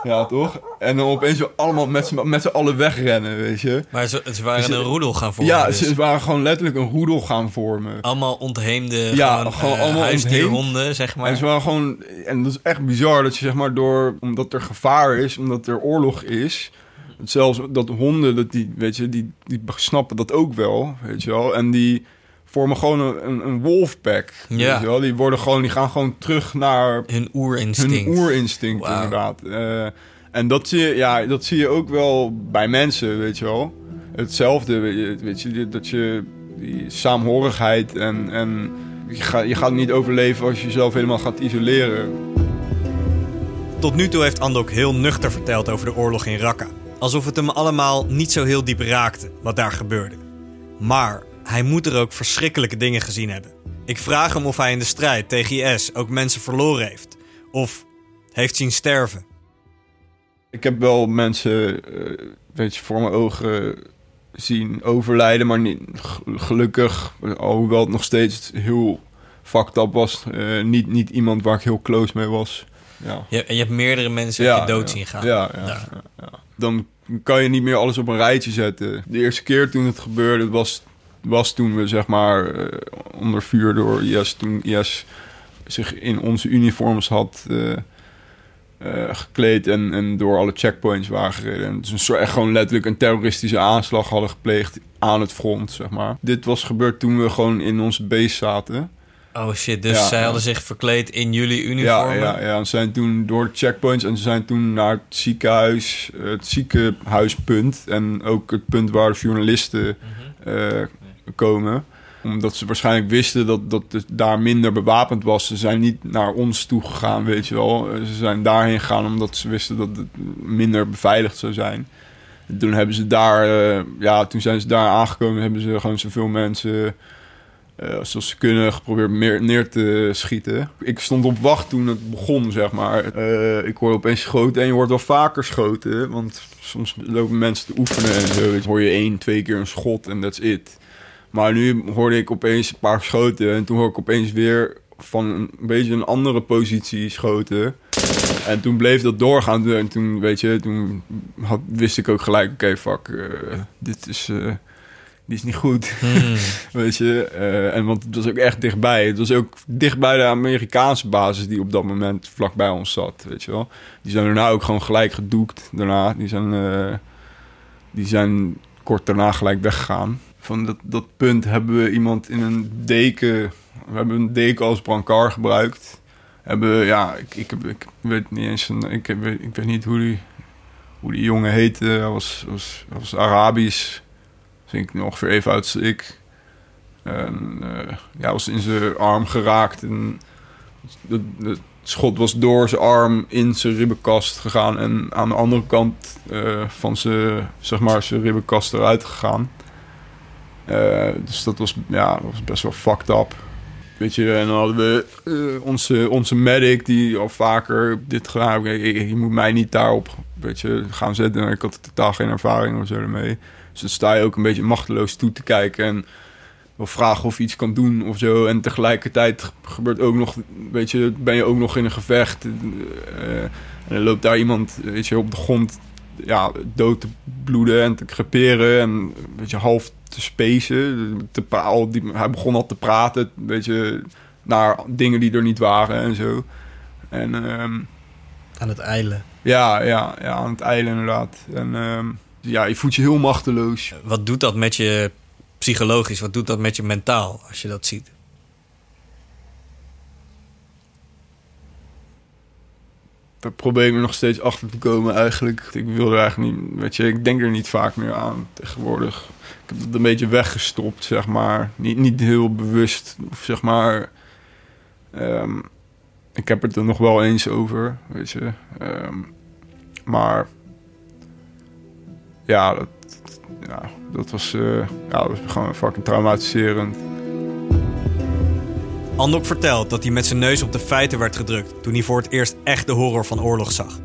S2: Ja, toch? En dan opeens allemaal met z'n met z'n allen wegrennen, weet je.
S5: Maar ze, ze waren
S2: Dus,
S5: een roedel gaan vormen.
S2: ja,
S5: dus.
S2: ze waren gewoon letterlijk een roedel gaan vormen.
S5: Allemaal ontheemde
S2: Ja,
S5: gewoon,
S2: gewoon
S5: eh,
S2: allemaal
S5: huisdierhonden, zeg maar.
S2: En ze waren gewoon, en dat is echt bizar dat je zeg maar door, omdat er gevaar is, omdat er oorlog is, zelfs dat honden, dat die, weet je, die, die snappen dat ook wel, weet je wel, en die vormen gewoon een, een, wolfpack,
S5: Ja.
S2: wel, die worden gewoon, die gaan gewoon terug naar
S5: Hun oerinstinct.
S2: hun oerinstinct inderdaad. Eh, en dat zie, je, ja, dat zie je ook wel bij mensen, weet je wel. Hetzelfde, weet je, dat je die saamhorigheid en, en je, gaat, je gaat niet overleven als je jezelf helemaal gaat isoleren.
S1: Tot nu toe heeft Andok heel nuchter verteld over de oorlog in Raqqa. Alsof het hem allemaal niet zo heel diep raakte wat daar gebeurde. Maar hij moet er ook verschrikkelijke dingen gezien hebben. Ik vraag hem of hij in de strijd tegen IS ook mensen verloren heeft. Of heeft zien sterven.
S2: Ik heb wel mensen, eh, weet je, voor mijn ogen zien overlijden, maar niet, gelukkig, alhoewel het nog steeds heel fucked up was, eh, niet, niet iemand waar ik heel close mee was. Ja.
S5: Je, je hebt meerdere mensen ja, je dood zien gaan.
S2: Ja, ja,
S5: Ja.
S2: ja, ja. Dan kan je niet meer alles op een rijtje zetten. De eerste keer toen het gebeurde was, was toen we zeg maar eh, onder vuur door IS, toen IS zich in onze uniforms had eh, eh, gekleed en, en door alle checkpoints waren gereden. En dus een soort, echt gewoon letterlijk een terroristische aanslag hadden gepleegd aan het front, zeg maar. Dit was gebeurd toen we gewoon in onze base zaten.
S5: Oh shit, dus
S2: Ja,
S5: zij
S2: ja.
S5: hadden zich verkleed in jullie
S2: Ja,
S5: uniformen?
S2: ja, ja. Ze zijn toen door de checkpoints en ze zijn toen naar het ziekenhuis, het ziekenhuispunt en ook het punt waar de journalisten eh, komen. Omdat ze waarschijnlijk wisten dat, dat het daar minder bewapend was. Ze zijn niet naar ons toe gegaan, weet je wel. Ze zijn daarheen gegaan omdat ze wisten dat het minder beveiligd zou zijn. Toen hebben ze daar, eh, ja, toen zijn ze daar aangekomen, hebben ze gewoon zoveel mensen eh, zoals ze kunnen geprobeerd meer neer te schieten. Ik stond op wacht toen het begon, zeg maar. Eh, ik hoorde opeens schoten en je wordt wel vaker schoten. Want soms lopen mensen te oefenen en zo. Hoor je één, twee keer een schot en that's it. Maar nu hoorde ik opeens een paar schoten. En toen hoor ik opeens weer van een beetje een andere positie schoten. En toen bleef dat doorgaan. En toen, weet je, toen had, wist ik ook gelijk... Oké, fuck, eh, dit is... eh, die is niet goed. [LAUGHS] Weet je, eh, en want het was ook echt dichtbij. Het was ook dichtbij de Amerikaanse basis die op dat moment vlakbij ons zat. Weet je wel. Die zijn daarna ook gewoon gelijk gedoekt. Daarna, die zijn, die zijn kort daarna gelijk weggegaan. Van dat, dat punt hebben we iemand in een deken. We hebben een deken als brancard gebruikt. Hebben, ja, ik, ik, ik weet niet eens. Een, ik, ik weet niet hoe die, hoe die jongen heette. Hij was, was, was Arabisch denk ik ongeveer even oud als ik. En eh, ja, was in zijn arm geraakt. En het schot was door zijn arm in zijn ribbenkast gegaan. En aan de andere kant eh, van zijn, zeg maar, zijn ribbenkast eruit gegaan. Eh, dus dat was, ja, dat was best wel fucked up. Weet je, en dan hadden we eh, onze, onze medic die al vaker dit gedaan heeft. Je, je moet mij niet daarop weet je, gaan zetten. Ik had totaal geen ervaring of zo ermee. Dus dan sta je ook een beetje machteloos toe te kijken en wil vragen of je iets kan doen of zo. En tegelijkertijd gebeurt ook nog, weet je, ben je ook nog in een gevecht. eh, en dan loopt daar iemand, weet je, op de grond ja, dood te bloeden en te creperen en een beetje half te spacen. Te, pra- al die, hij begon al te praten, weet je, naar dingen die er niet waren en zo. En ehm,
S5: Aan het eilen.
S2: ja, ja, ja, aan het eilen inderdaad. En ehm, ja, je voelt je heel machteloos.
S5: Wat doet dat met je psychologisch? Wat doet dat met je mentaal als je dat ziet?
S2: Daar probeer ik er nog steeds achter te komen eigenlijk. Ik wil er eigenlijk niet, weet je, ik denk er niet vaak meer aan tegenwoordig. Ik heb het een beetje weggestopt, zeg maar. Niet, niet heel bewust, of zeg maar. ehm, ik heb het er nog wel eens over, weet je. Ehm, maar ja, dat, ja, dat was, eh, ja, dat was gewoon fucking traumatiserend.
S1: Andok vertelt dat hij met zijn neus op de feiten werd gedrukt toen hij voor het eerst echt de horror van oorlog zag.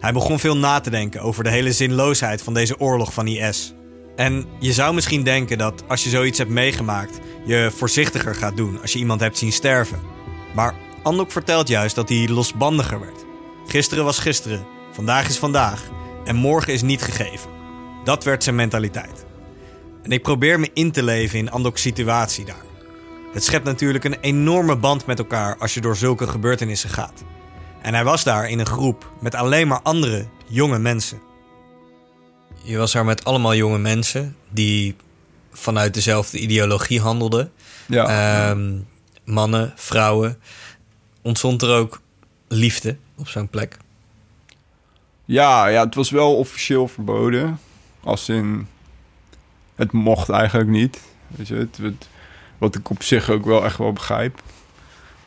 S1: Hij begon veel na te denken over de hele zinloosheid van deze oorlog van IS. En je zou misschien denken dat als je zoiets hebt meegemaakt, je voorzichtiger gaat doen als je iemand hebt zien sterven. Maar Andok vertelt juist dat hij losbandiger werd. Gisteren was gisteren, vandaag is vandaag en morgen is niet gegeven. Dat werd zijn mentaliteit. En ik probeer me in te leven in Andok's situatie daar. Het schept natuurlijk een enorme band met elkaar als je door zulke gebeurtenissen gaat. En hij was daar in een groep met alleen maar andere jonge mensen.
S5: Je was daar met allemaal jonge mensen die vanuit dezelfde ideologie handelden.
S2: Ja,
S5: Ehm, mannen, vrouwen. Ontstond er ook liefde op zo'n plek?
S2: Ja, ja, het was wel officieel verboden. Als in, het mocht eigenlijk niet. Weet je, het, het- wat ik op zich ook wel echt wel begrijp.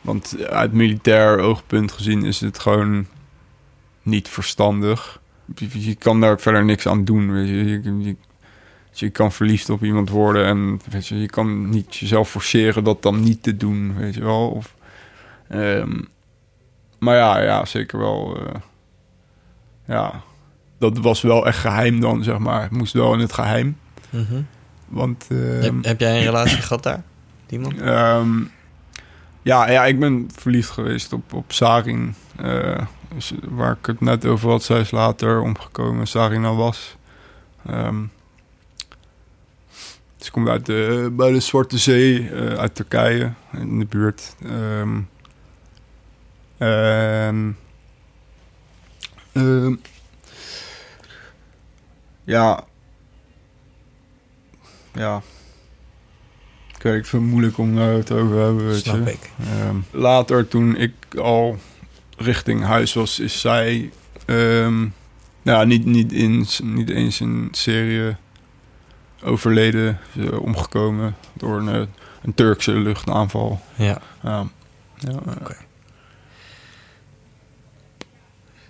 S2: Want uit militair oogpunt gezien is het gewoon niet verstandig. Je, je kan daar verder niks aan doen. Weet je. Je, je, je kan verliefd op iemand worden en weet je, je kan niet jezelf forceren dat dan niet te doen, weet je wel. Of, ehm, maar ja, ja, zeker wel. eh, ja, dat was wel echt geheim dan, zeg maar. Het moest wel in het geheim. Want... ehm,
S5: heb, heb jij een [CLEARS THROAT] relatie gehad daar?
S2: Ehm, ja, ja, ik ben verliefd geweest op, op Sarin. eh, waar ik het net over had, zij is later omgekomen. Sarina was. Ehm ze komt uit de, bij de Zwarte Zee, eh, uit Turkije, in de buurt. Ehm, ja. Ja. Ik weet, ik het moeilijk om daar het over te hebben. Weet
S5: Snap
S2: je.
S5: ik.
S2: Ehm, later, toen ik al richting huis was, is zij... ehm, ja, niet, niet, in, niet eens in Syrië overleden. Ze omgekomen door een, eh, een Turkse luchtaanval.
S5: Ja,
S2: Ja, ja,
S5: oké.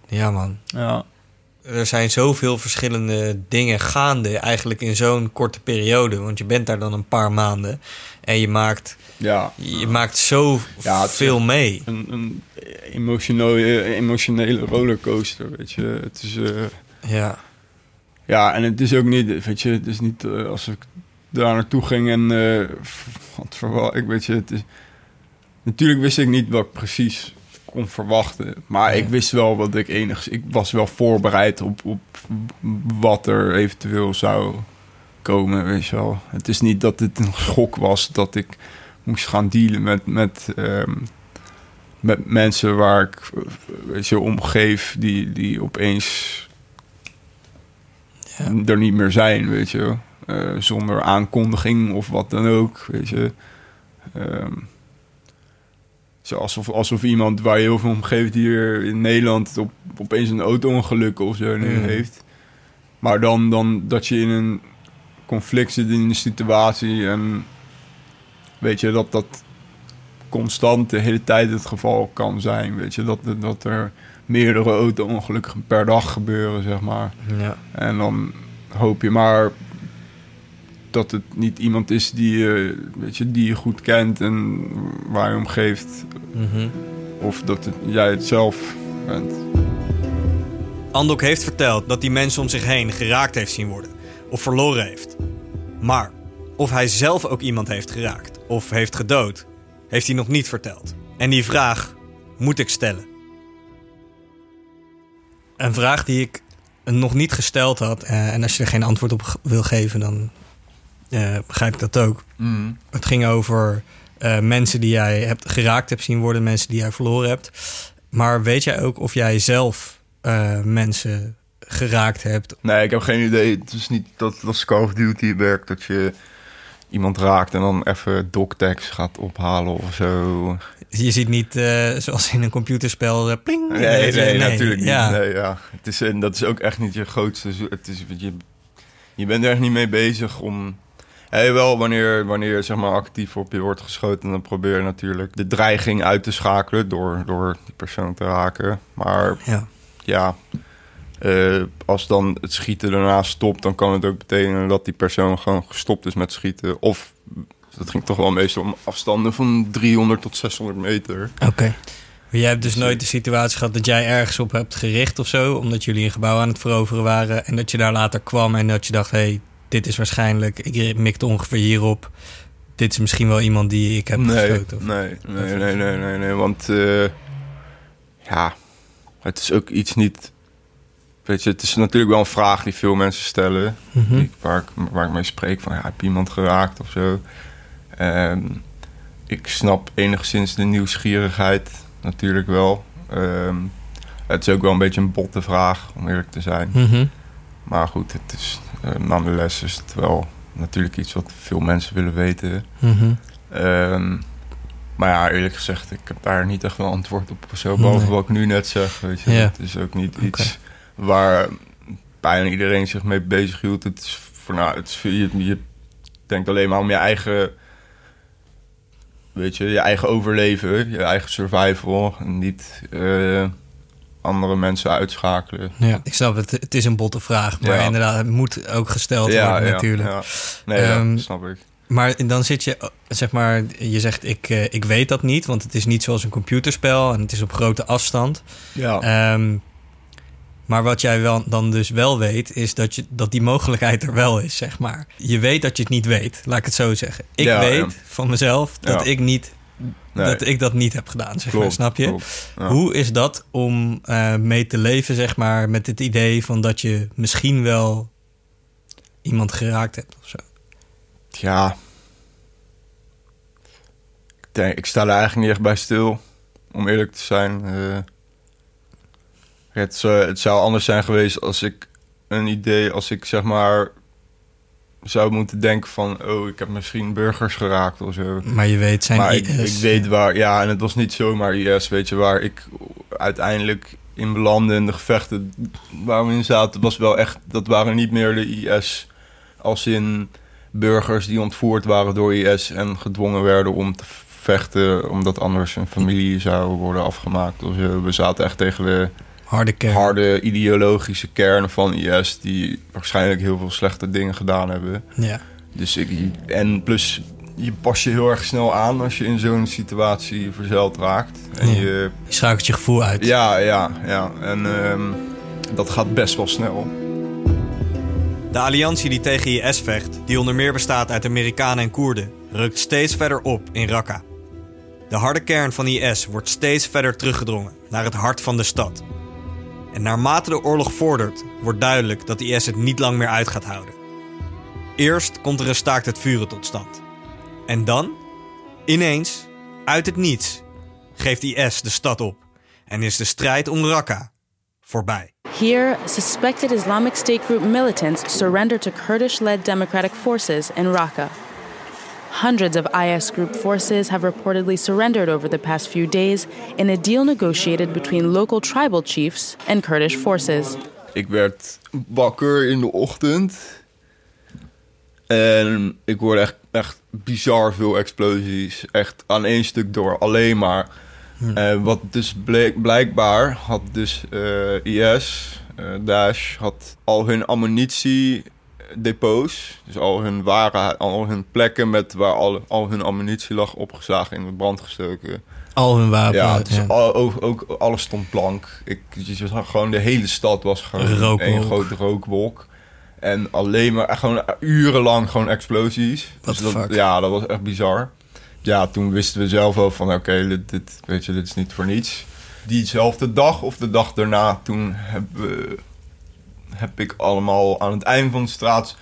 S5: Ja, man.
S2: ja.
S5: Er zijn zoveel verschillende dingen gaande eigenlijk in zo'n korte periode. Want je bent daar dan een paar maanden en je maakt,
S2: Ja,
S5: je maakt zo
S2: Ja,
S5: veel mee.
S2: een, een emotionele, emotionele rollercoaster, weet je. Het is... eh,
S5: Ja,
S2: Ja, en het is ook niet, weet je, het is niet eh, als ik daar naartoe ging en had verwacht, ik weet je, het is, natuurlijk wist ik niet wat ik precies kon verwachten, maar
S5: Nee.
S2: ik wist wel wat ik enigszins, ik was wel voorbereid op, op wat er eventueel zou komen, weet je wel. Het is niet dat het een schok was dat ik moest gaan dealen met, met, ehm, met mensen waar ik, weet je, omgeef die, die opeens
S5: Ja.
S2: er niet meer zijn, weet je. Eh, zonder aankondiging of wat dan ook, weet je. Ehm, zo alsof, alsof iemand waar je heel veel om geeft hier in Nederland op, opeens een auto-ongeluk of zo nu
S5: Mm.
S2: heeft. Maar dan, dan dat je in een conflict zit in een situatie en weet je dat dat constant de hele tijd het geval kan zijn, weet je. Dat, dat er meerdere auto-ongelukken per dag gebeuren, zeg maar.
S5: ja.
S2: En dan hoop je maar dat het niet iemand is die je, weet je, die je goed kent en waar je om geeft.
S5: Mhm.
S2: Of dat het, jij het zelf bent.
S1: Andok heeft verteld dat hij mensen om zich heen geraakt heeft zien worden of verloren heeft. Maar of hij zelf ook iemand heeft geraakt of heeft gedood, heeft hij nog niet verteld. En die vraag moet ik stellen. Een vraag die ik nog niet gesteld had, eh, en als je er geen antwoord op wil geven, dan eh, begrijp ik dat ook. Het ging over eh, mensen die jij hebt geraakt hebt zien worden, mensen die jij verloren hebt. Maar weet jij ook of jij zelf eh, mensen geraakt hebt?
S2: Nee, ik heb geen idee. Het is niet dat als Call of Duty werkt dat je iemand raakt en dan even doctext gaat ophalen of zo.
S5: Je ziet niet eh, zoals in een computerspel. pling,
S2: Nee,
S5: Eh,
S2: nee, natuurlijk niet.
S5: Ja.
S2: Nee, ja. Het is, en dat is ook echt niet je grootste... Het is, je, je bent er echt niet mee bezig om... Hey, wel, wanneer, wanneer zeg maar, actief op je wordt geschoten... dan probeer je natuurlijk de dreiging uit te schakelen... door, door die persoon te raken. Maar
S5: Ja.
S2: ja, eh, als dan het schieten daarna stopt... dan kan het ook betekenen dat die persoon gewoon gestopt is met schieten. Of, dat ging toch wel meestal om afstanden van 300 tot 600 meter.
S5: Oké. Maar jij hebt dus nooit de situatie gehad dat jij ergens op hebt gericht of zo, omdat jullie een gebouw aan het veroveren waren en dat je daar later kwam en dat je dacht, hé, hey, dit is waarschijnlijk, ik mikte ongeveer hierop. Dit is misschien wel iemand die ik heb
S2: nee,
S5: geschoten. Of...
S2: Nee, nee, nee, nee, nee, nee, want eh, ja, het is ook iets niet... Weet je, het is natuurlijk wel een vraag die veel mensen stellen,
S5: Mhm.
S2: die, waar, ik, waar ik mee spreek van, ja, heb je iemand geraakt of zo? Ehm, ik snap enigszins de nieuwsgierigheid natuurlijk wel. Ehm, het is ook wel een beetje een botte vraag, om eerlijk te zijn.
S5: Mhm.
S2: Maar goed, het is, nonetheless is het wel natuurlijk iets wat veel mensen willen weten.
S5: Mhm.
S2: Ehm, maar ja, eerlijk gezegd, ik heb daar niet echt wel antwoord op. Zo,
S5: Nee.
S2: wat ik nu net zeg. Weet je. Het is ook niet iets waar bijna iedereen zich mee bezig hield. Het is voor nou, het is, je, je denkt alleen maar om je eigen, weet je, je eigen overleven, je eigen survival. En niet eh, andere mensen uitschakelen.
S5: Ja, ik snap het. Het is een botte vraag, maar
S2: Ja.
S5: inderdaad, het moet ook gesteld worden natuurlijk.
S2: Ja. Nee, ja,
S5: Ehm,
S2: snap ik.
S5: Maar dan zit je, zeg maar, je zegt ik, eh, ik weet dat niet, want het is niet zoals een computerspel en het is op grote afstand.
S2: Ja.
S5: Ehm, maar wat jij wel, dan dus wel weet, is dat, je, dat die mogelijkheid er wel is, zeg maar. Je weet dat je het niet weet, laat ik het zo zeggen. Ik
S2: Ja,
S5: weet
S2: ja.
S5: van mezelf dat,
S2: Ja.
S5: ik niet,
S2: Nee,
S5: dat ik dat niet heb gedaan, zeg maar, snap je?
S2: Ja.
S5: Hoe is dat om eh, mee te leven, zeg maar, met het idee van dat je misschien wel iemand geraakt hebt of zo?
S2: Ja. Ik, denk, ik sta er eigenlijk niet echt bij stil, om eerlijk te zijn. Eh, het, zou- het zou anders zijn geweest als ik een idee, als ik zeg maar zou moeten denken van, oh, ik heb misschien burgers geraakt of zo.
S5: Maar je weet, zijn
S2: maar ik,
S5: IS,
S2: ik weet waar, ja, en het was niet zomaar IS, weet je, waar ik uiteindelijk in belandde en de gevechten waar we in zaten, was wel echt, dat waren niet meer de IS als in burgers die ontvoerd waren door IS en gedwongen werden om te vechten omdat anders hun familie zou worden afgemaakt of zo. We zaten echt tegen de
S5: Harde kern.
S2: harde ideologische kern van IS... die waarschijnlijk heel veel slechte dingen gedaan hebben.
S5: Ja.
S2: Dus ik, en plus, je pas je heel erg snel aan als je in zo'n situatie verzeild raakt. En
S5: Ja.
S2: je,
S5: Je schakelt je gevoel uit.
S2: ja, ja, ja. En ehm, dat gaat best wel snel.
S1: De alliantie die tegen IS vecht, die onder meer bestaat uit Amerikanen en Koerden, rukt steeds verder op in Raqqa. De harde kern van IS wordt steeds verder teruggedrongen naar het hart van de stad. En naarmate de oorlog vordert, wordt duidelijk dat IS het niet lang meer uit gaat houden. Eerst komt er een staakt het vuren tot stand. En dan, ineens, uit het niets, geeft IS de stad op en is de strijd om Raqqa voorbij.
S6: Here, suspected Islamic State group militants surrendered to Kurdish led democratic forces in Raqqa. Hundreds of IS group forces have reportedly surrendered over the past few days in a deal negotiated between local tribal chiefs and Kurdish forces.
S2: Ik werd wakker in de ochtend. En ik hoorde echt, echt bizar veel explosies. Echt aan één stuk door, alleen maar. Eh, wat dus bleek, blijkbaar had dus eh, IS, eh, Daesh, had al hun ammunitiedepots. Dus al hun waren, al hun plekken met waar al, al hun ammunitie lag opgeslagen in de brand gestoken.
S5: Al hun wapens.
S2: Ja, dus al- ook, ook alles stond blank. Ik, je zag gewoon de hele stad was gewoon één grote rookwolk. En alleen maar gewoon urenlang gewoon explosies. Dus dat, ja, dat was echt bizar. Ja, toen wisten we zelf wel van oké, dit, dit, weet je, dit is niet voor niets. Diezelfde dag of de dag daarna, toen heb, we- heb ik allemaal aan het einde van de straat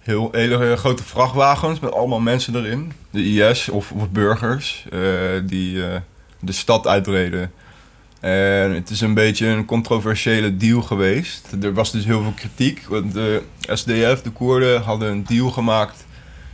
S2: heel hele grote vrachtwagens met allemaal mensen erin. De IS of, burgers eh, die eh, de stad uitreden. En het is een beetje een controversiële deal geweest. Er was dus heel veel kritiek. Want de SDF, de Koerden, hadden een deal gemaakt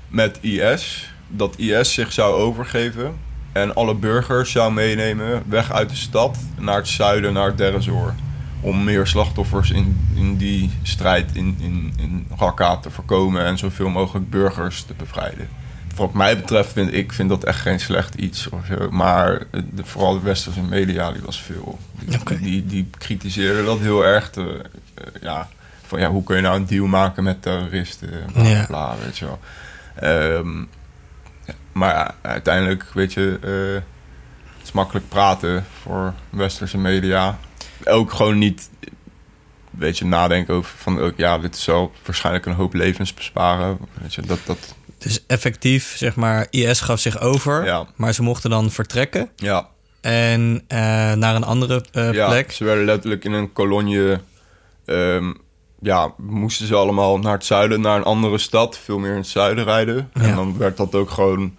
S2: met IS. Dat IS zich zou overgeven. En alle burgers zou meenemen weg uit de stad naar het zuiden, naar Deir ez-Zor. Om meer slachtoffers in, in die strijd in, in, in Raqqa te voorkomen en zoveel mogelijk burgers te bevrijden. Wat mij betreft vind ik vind dat echt geen slecht iets. Maar de, vooral de westerse media die was veel. Die, die, die kritiseerden dat heel erg. te- eh, ja, van ja, hoe kun je nou een deal maken met terroristen? Bla, bla, weet je wel. Ehm, ja, maar ja, uiteindelijk, weet je, eh, het is makkelijk praten voor westerse media. Ook gewoon niet, weet je, nadenken over van, ook, ja, dit zal waarschijnlijk een hoop levens besparen. Weet je, dat, dat,
S5: Dus effectief, zeg maar, IS gaf zich over.
S2: Ja.
S5: Maar ze mochten dan vertrekken.
S2: ja,
S5: En eh, naar een andere eh,
S2: ja,
S5: plek.
S2: ze werden letterlijk in een kolonje, ehm, ja, moesten ze allemaal naar het zuiden, naar een andere stad, veel meer in het zuiden rijden.
S5: Ja.
S2: En dan werd dat ook gewoon,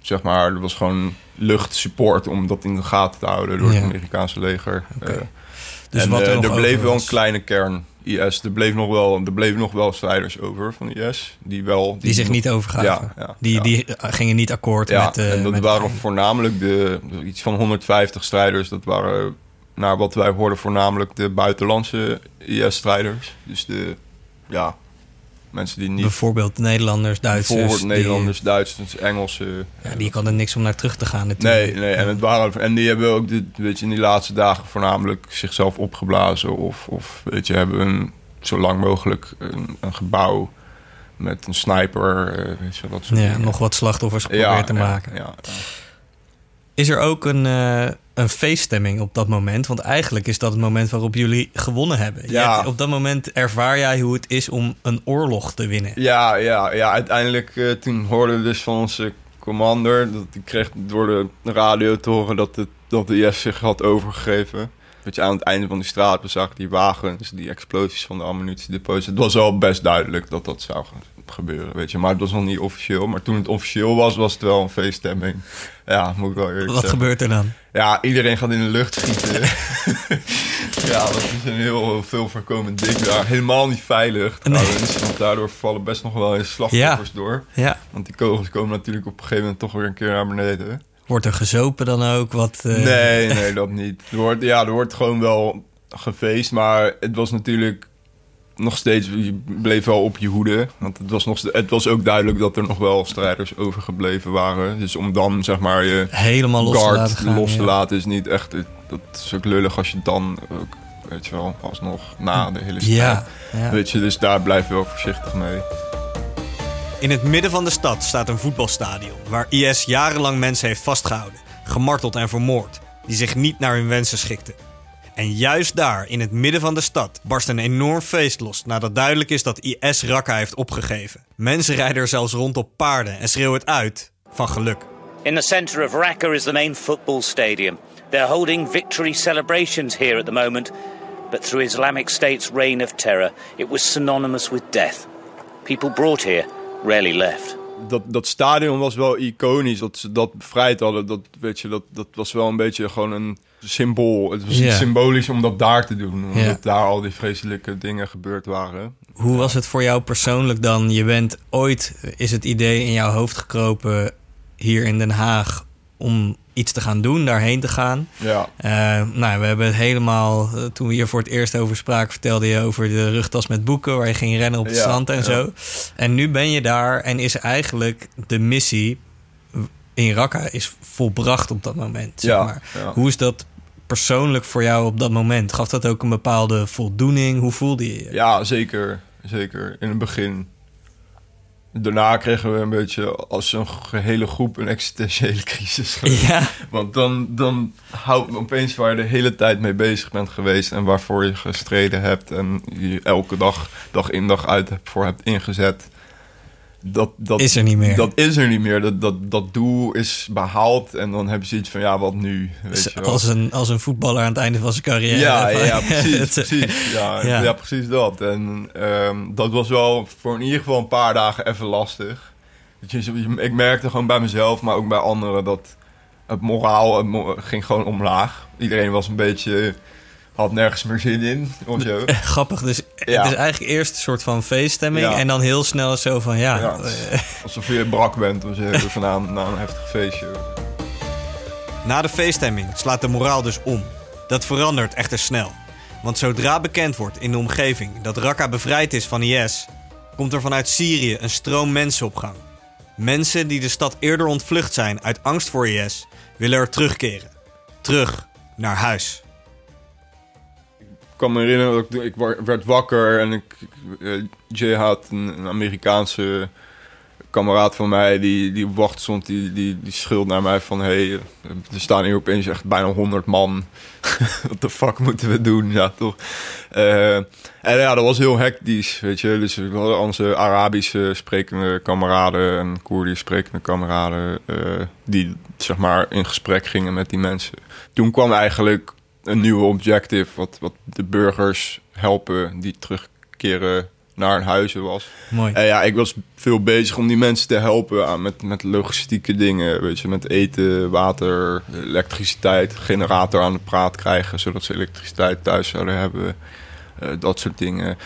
S2: zeg maar, er was gewoon luchtsupport om dat in de gaten te houden door het Amerikaanse leger.
S5: Oké.
S2: Eh,
S5: Dus
S2: en
S5: wat er,
S2: eh,
S5: nog
S2: er bleef wel
S5: was.
S2: een kleine kern IS. Er bleef nog wel, er bleven nog wel strijders over van IS. Die wel...
S5: Die zich niet overgaven.
S2: Ja, ja,
S5: die,
S2: ja.
S5: die gingen niet akkoord met... eh,
S2: en dat
S5: met
S2: waren voornamelijk de, iets van 150 strijders. Dat waren, naar wat wij hoorden, voornamelijk de buitenlandse IS-strijders. Dus de, ja, mensen die niet...
S5: Bijvoorbeeld Nederlanders, Duitsers.
S2: Bijvoorbeeld
S5: die-
S2: Nederlanders, Duitsers, Engelsen.
S5: ja, die hadden niks om naar terug te gaan natuurlijk.
S2: Nee, nee, en, het waren, en die hebben ook dit, weet je, in die laatste dagen voornamelijk zichzelf opgeblazen. Of, of weet je, hebben een, zo lang mogelijk een, een gebouw met een sniper. eh, weet je, dat soort
S5: Ja,
S2: dingen.
S5: nog wat slachtoffers geprobeerd te
S2: ja,
S5: maken.
S2: Ja, ja.
S5: Is er ook een, eh, een feeststemming op dat moment? Want eigenlijk is dat het moment waarop jullie gewonnen hebben.
S2: Ja.
S5: hebt- op dat moment ervaar jij hoe het is om een oorlog te winnen.
S2: Ja, ja, ja. Uiteindelijk eh, toen hoorden we dus van onze commander... dat die kreeg door de radio te horen dat, het, dat de IS zich had overgegeven. Dat je aan het einde van die straat bezag die wagens, die explosies van de ammunitiedepots. Het was wel best duidelijk dat dat zou ge- gebeuren, weet je. Maar het was nog niet officieel. Maar toen het officieel was, was het wel een feeststemming. Ja, moet ik wel eerlijk
S5: Wat
S2: zeggen.
S5: gebeurt er dan?
S2: Ja, iedereen gaat in de lucht schieten. [LAUGHS] ja, dat is een heel veel voorkomend ding daar. Helemaal niet veilig trouwens. Want daardoor vallen best nog wel eens slachtoffers door.
S5: Ja.
S2: Want die kogels komen natuurlijk op een gegeven moment toch weer een keer naar beneden.
S5: Wordt er gezopen dan ook? Wat, eh,
S2: Nee, nee, dat niet. Er wordt, ja, er wordt gewoon wel gefeest. Maar het was natuurlijk nog steeds... Je bleef wel op je hoede. Want het was, nog, het was ook duidelijk dat er nog wel strijders overgebleven waren. Dus om dan, zeg maar, je
S5: Helemaal los te
S2: guard
S5: laten gaan.
S2: los te
S5: ja.
S2: laten is niet echt... Dat is ook lullig als je dan ook weet je wel, alsnog na de hele
S5: Ja,
S2: strijd.
S5: ja.
S2: Weet je, dus daar blijf je wel voorzichtig mee.
S1: In het midden van de stad staat een voetbalstadion waar IS jarenlang mensen heeft vastgehouden, gemarteld en vermoord, die zich niet naar hun wensen schikten. En juist daar, in het midden van de stad, barst een enorm feest los nadat duidelijk is dat IS Raqqa heeft opgegeven. Mensen rijden er zelfs rond op paarden en schreeuwen het uit van geluk.
S7: In the centre of Raqqa is the main football stadium. They're holding victory celebrations here at the moment, but through Islamic State's reign of terror, it was synonymous with death. People brought here rarely left.
S2: Dat, dat stadion was wel iconisch, dat ze dat bevrijd hadden. Dat, weet je, dat, dat was wel een beetje gewoon een symbool. Het was symbolisch om dat daar te doen. Omdat daar al die vreselijke dingen gebeurd waren.
S5: Hoe was het voor jou persoonlijk dan? Je bent ooit, is het idee in jouw hoofd gekropen hier in Den Haag om iets te gaan doen, daarheen te gaan.
S2: Ja,
S5: Eh, nou, we hebben het helemaal, eh, toen we hier voor het eerst over spraken, vertelde je over de rugtas met boeken waar je ging rennen op het
S2: Ja,
S5: strand en
S2: ja.
S5: zo. En nu ben je daar en is eigenlijk de missie in Raqqa is volbracht op dat moment. Zeg maar.
S2: ja.
S5: Hoe is dat persoonlijk voor jou op dat moment? Gaf dat ook een bepaalde voldoening? Hoe voelde je je?
S2: ja zeker. Zeker. In het begin. Daarna kregen we een beetje als een gehele groep een existentiële crisis. [LAUGHS]
S5: Ja.
S2: Want dan, dan houdt me opeens waar je de hele tijd mee bezig bent geweest en waarvoor je gestreden hebt en je elke dag, dag in dag uit voor hebt ingezet. Dat, dat
S5: Is er niet meer.
S2: Dat is er niet meer. Dat, dat, dat doel is behaald en dan heb je zoiets van ja, wat nu? Weet je wel.
S5: Als een, als een voetballer aan het einde van zijn carrière.
S2: Ja, ja, precies, [LAUGHS] precies. Ja,
S5: Ja.
S2: ja. precies dat. En ehm, dat was wel voor in ieder geval een paar dagen even lastig. Je, je- ik merkte gewoon bij mezelf, maar ook bij anderen, dat het moraal het ging gewoon omlaag. Iedereen was een beetje, had nergens meer zin in of zo. [LAUGHS]
S5: Grappig, dus
S2: Ja.
S5: het is eigenlijk eerst een soort van feeststemming
S2: Ja.
S5: en dan heel snel zo van ja.
S2: Ja, [LAUGHS] alsof je brak bent of zo, van na, na een heftig feestje.
S1: Na de feeststemming slaat de moraal dus om. Dat verandert echter snel. Want zodra bekend wordt in de omgeving dat Raqqa bevrijd is van IS, komt er vanuit Syrië een stroom mensen op gang. Mensen die de stad eerder ontvlucht zijn uit angst voor IS, willen er terugkeren. Terug naar huis.
S2: Kan me herinneren dat ik, werd wakker en ik, eh, Jay had een, Amerikaanse kameraad van mij die, die wacht stond, die, die, die naar mij van hey, er staan hier opeens echt bijna 100 man. [LAUGHS] Wat de fuck moeten we doen? Ja, toch? Eh, en ja, dat was heel hectisch, weet je. Dus we hadden onze Arabische sprekende kameraden en Koerdisch sprekende kameraden eh, die zeg maar in gesprek gingen met die mensen. Toen kwam eigenlijk een nieuwe objective, wat, wat de burgers helpen die terugkeren naar hun huizen was.
S5: mooi.
S2: En ja, ik was veel bezig om die mensen te helpen aan, met, met logistieke dingen. Weet je, met eten, water, elektriciteit, generator aan de praat krijgen, zodat ze elektriciteit thuis zouden hebben. Eh, dat soort dingen.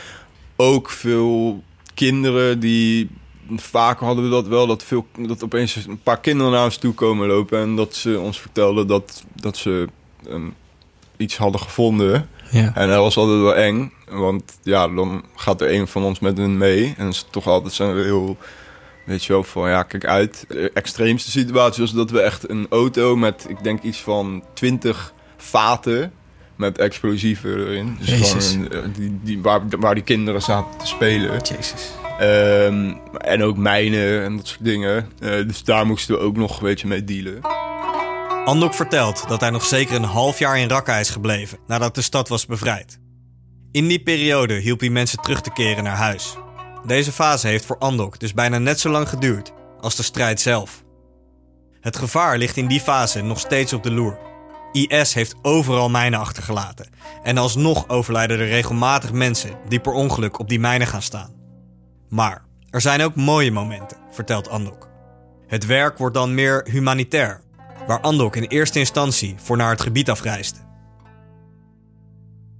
S2: Ook veel kinderen die. Vaak hadden we dat wel, dat, veel, dat opeens een paar kinderen naar ons toe komen lopen en dat ze ons vertelden dat, dat ze ehm, iets hadden gevonden.
S5: Ja.
S2: En dat was altijd wel eng, want ja, dan gaat er een van ons met hun mee. En is toch altijd zijn heel, weet je wel, van ja, kijk uit. De extreemste situatie was dat we echt een auto met, ik denk iets van 20 vaten met explosieven erin. Dus
S5: Jezus.
S2: gewoon een, eh, die, die, waar, waar die kinderen zaten te spelen.
S5: Jezus.
S2: Ehm, en ook mijnen en dat soort dingen. Eh, dus daar moesten we ook nog een beetje mee dealen.
S1: Andok vertelt dat hij nog zeker een half jaar in Raqqa is gebleven nadat de stad was bevrijd. In die periode hielp hij mensen terug te keren naar huis. Deze fase heeft voor Andok dus bijna net zo lang geduurd als de strijd zelf. Het gevaar ligt in die fase nog steeds op de loer. IS heeft overal mijnen achtergelaten en alsnog overlijden er regelmatig mensen die per ongeluk op die mijnen gaan staan. Maar er zijn ook mooie momenten, vertelt Andok. Het werk wordt dan meer humanitair, waar Andok in eerste instantie voor naar het gebied afreisde.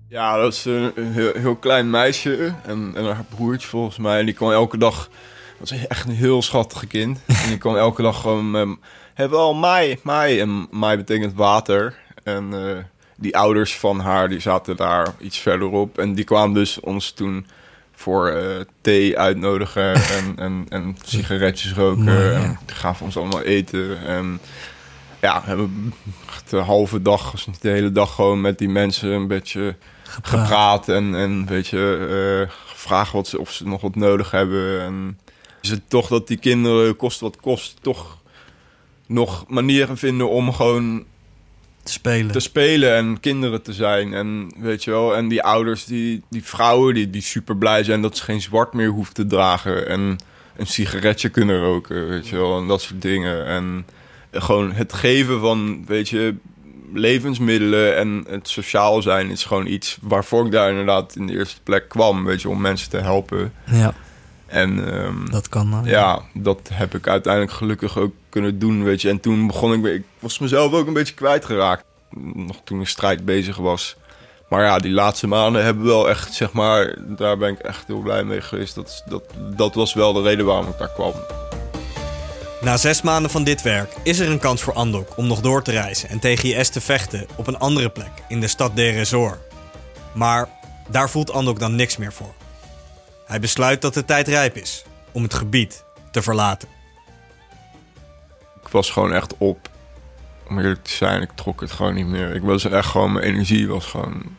S2: Ja, dat is een, een heel, heel klein meisje en, en haar broertje volgens mij. En die kwam elke dag... Dat was echt een heel schattige kind. [LAUGHS] en die kwam elke dag gewoon... met hebben al mai, mai. En mai betekent water. En eh, die ouders van haar, die zaten daar iets verderop. En die kwamen dus ons toen voor eh, thee uitnodigen en, en, en sigaretjes roken.
S5: Ja.
S2: En die gaven ons allemaal eten. En ja, hebben de halve dag, als niet de hele dag, gewoon met die mensen een beetje
S5: Gepraat.
S2: gepraat en, en weet je, eh, gevraagd wat ze, of ze nog wat nodig hebben. En is het toch dat die kinderen, kost wat kost, toch nog manieren vinden om gewoon
S5: Te spelen.
S2: te spelen en kinderen te zijn. En weet je wel, en die ouders, die, die vrouwen die, die super blij zijn dat ze geen zwart meer hoeft te dragen. En een sigaretje kunnen roken, weet je wel, en dat soort dingen. En gewoon het geven van, weet je, levensmiddelen en het sociaal zijn is gewoon iets waarvoor ik daar inderdaad in de eerste plek kwam, weet je, om mensen te helpen.
S5: Ja,
S2: En ehm,
S5: dat kan dan.
S2: ja, dat heb ik uiteindelijk gelukkig ook kunnen doen, weet je. En toen begon ik, ik was mezelf ook een beetje kwijtgeraakt. Nog toen de strijd bezig was. Maar ja, die laatste maanden hebben wel echt, zeg maar, daar ben ik echt heel blij mee geweest. Dat, dat, dat was wel de reden waarom ik daar kwam.
S1: Na zes maanden van dit werk is er een kans voor Andok om nog door te reizen en tegen IS te vechten op een andere plek in de stad Deir ez-Zor. Maar daar voelt Andok dan niks meer voor. Hij besluit dat de tijd rijp is om het gebied te verlaten.
S2: Ik was gewoon echt op. Om eerlijk te zijn, ik trok het gewoon niet meer. Ik was echt gewoon, mijn energie was gewoon...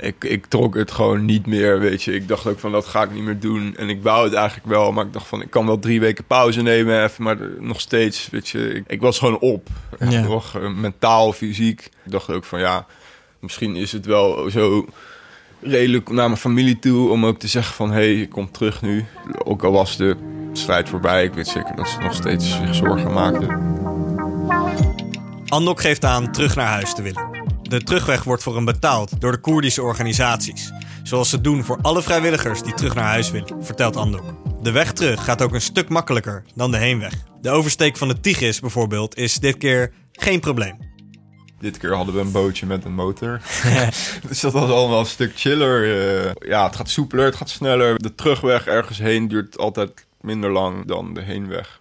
S2: Ik, ik trok het gewoon niet meer, weet je. Ik dacht ook van, dat ga ik niet meer doen. En ik wou het eigenlijk wel, maar ik dacht van... ik kan wel drie weken pauze nemen even, maar nog steeds, weet je. Ik, ik was gewoon op.
S5: Ja.
S2: nog, eh, mentaal, fysiek. Ik dacht ook van, ja, misschien is het wel zo redelijk naar mijn familie toe... om ook te zeggen van, hé, hey, ik kom terug nu. Ook al was de strijd voorbij, ik weet zeker dat ze nog steeds zich zorgen maakten.
S1: Andok geeft aan terug naar huis te willen. De terugweg wordt voor hem betaald door de Koerdische organisaties. Zoals ze doen voor alle vrijwilligers die terug naar huis willen, vertelt Andok. De weg terug gaat ook een stuk makkelijker dan de heenweg. De oversteek van de Tigris bijvoorbeeld is dit keer geen probleem.
S2: Dit keer hadden we een bootje met een motor. [LAUGHS] dus dat was allemaal een stuk chiller. eh. ja, het gaat soepeler, het gaat sneller. De terugweg ergens heen duurt altijd minder lang dan de heenweg.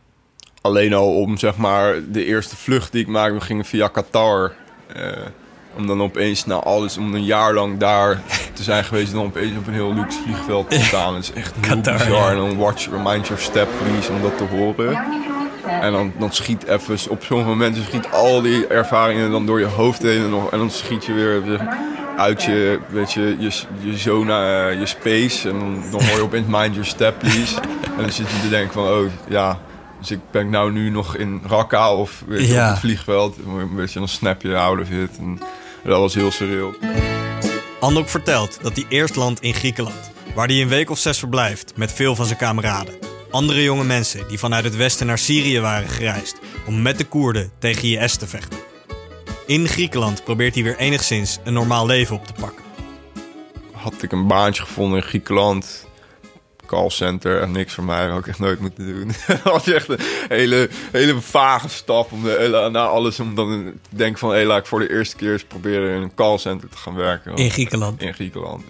S2: Alleen al om zeg maar de eerste vlucht die ik maakte, we gingen via Qatar. eh, om dan opeens na alles, om een jaar lang daar te zijn geweest... en dan opeens op een heel luxe vliegveld te staan. Dat is echt heel bizar. En dan watch, remind your step please, om dat te horen. En dan, dan schiet even, op sommige momenten schiet al die ervaringen dan door je hoofd heen. En dan, en dan schiet je weer uit je, weet je, je, je zone, eh, je space. En dan, dan hoor je opeens mind your step, please. En dan zit je te denken van, oh ja, dus ik ben nou nu nog in Raqqa of weet je,
S5: Ja.
S2: op het vliegveld. En Weet je, dan snap je out of it. En dat was heel surreal.
S1: Andok vertelt dat hij eerst landt in Griekenland, waar hij een week of zes verblijft met veel van zijn kameraden. Andere jonge mensen die vanuit het westen naar Syrië waren gereisd om met de Koerden tegen IS te vechten. In Griekenland probeert hij weer enigszins een normaal leven op te pakken.
S2: had ik een baantje gevonden in Griekenland. Callcenter en niks voor mij, ik echt nooit moeten doen. [LAUGHS] dat was echt een hele, hele vage stap om de, na alles om dan te denken van... hé, laat ik voor de eerste keer eens proberen in een callcenter te gaan werken.
S5: In Griekenland.
S2: In Griekenland.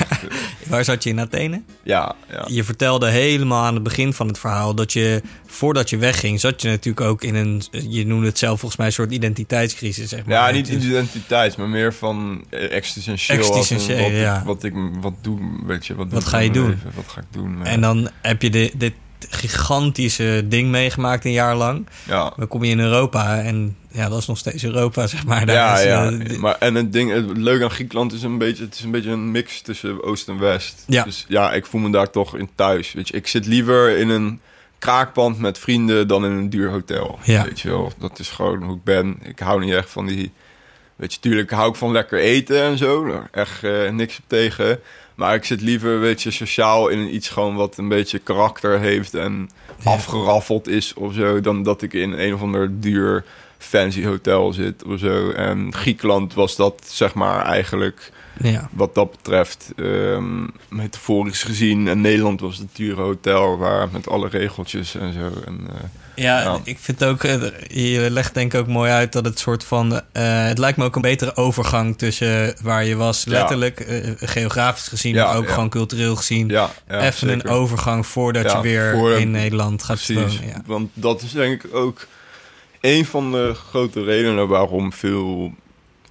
S2: [LAUGHS]
S5: Waar zat je in Athene?
S2: ja, ja.
S5: Je vertelde helemaal aan het begin van het verhaal dat je, voordat je wegging, zat je natuurlijk ook in een, je noemde het zelf volgens mij, een soort identiteitscrisis. Zeg maar.
S2: Ja, niet
S5: Dus-
S2: identiteit, maar meer van existentieel.
S5: ja.
S2: wat ik wat doe, weet je. Wat, doe
S5: Wat ga je doen?
S2: leven, Wat ga ik doen?
S5: En dan heb je de, dit gigantische ding meegemaakt een jaar lang.
S2: ja.
S5: Dan kom je in Europa en ja, dat is nog steeds Europa, zeg maar. Daar
S2: ja,
S5: is,
S2: ja.
S5: eh,
S2: maar en het ding, het leuke aan Griekenland is een beetje, het is een beetje een mix tussen Oost en West.
S5: Ja.
S2: Dus ja, ik voel me daar toch in thuis. Weet je, ik zit liever in een kraakpand met vrienden dan in een duur hotel.
S5: Ja.
S2: Weet je wel, dat is gewoon hoe ik ben. Ik hou niet echt van die, weet je, tuurlijk hou ik van lekker eten en zo. Echt eh, niks op tegen. Maar ik zit liever, weet je, sociaal in iets gewoon wat een beetje karakter heeft en afgeraffeld is of zo, dan dat ik in een of ander duur fancy hotel zit of zo. En Griekenland was dat, zeg maar, eigenlijk
S5: ja.
S2: wat dat betreft, ehm, metaforisch gezien. En Nederland was het dure hotel waar met alle regeltjes en zo. En, eh,
S5: Ja,
S2: Ja.
S5: ik vind ook, eh, je legt denk ik ook mooi uit dat het soort van, eh, het lijkt me ook een betere overgang tussen waar je was, letterlijk, eh, geografisch gezien, maar ook gewoon cultureel gezien. Even
S2: zeker.
S5: een overgang voordat je weer
S2: voor-
S5: in Nederland gaat
S2: Precies,
S5: wonen. Ja.
S2: want dat is denk ik ook een van de grote redenen waarom veel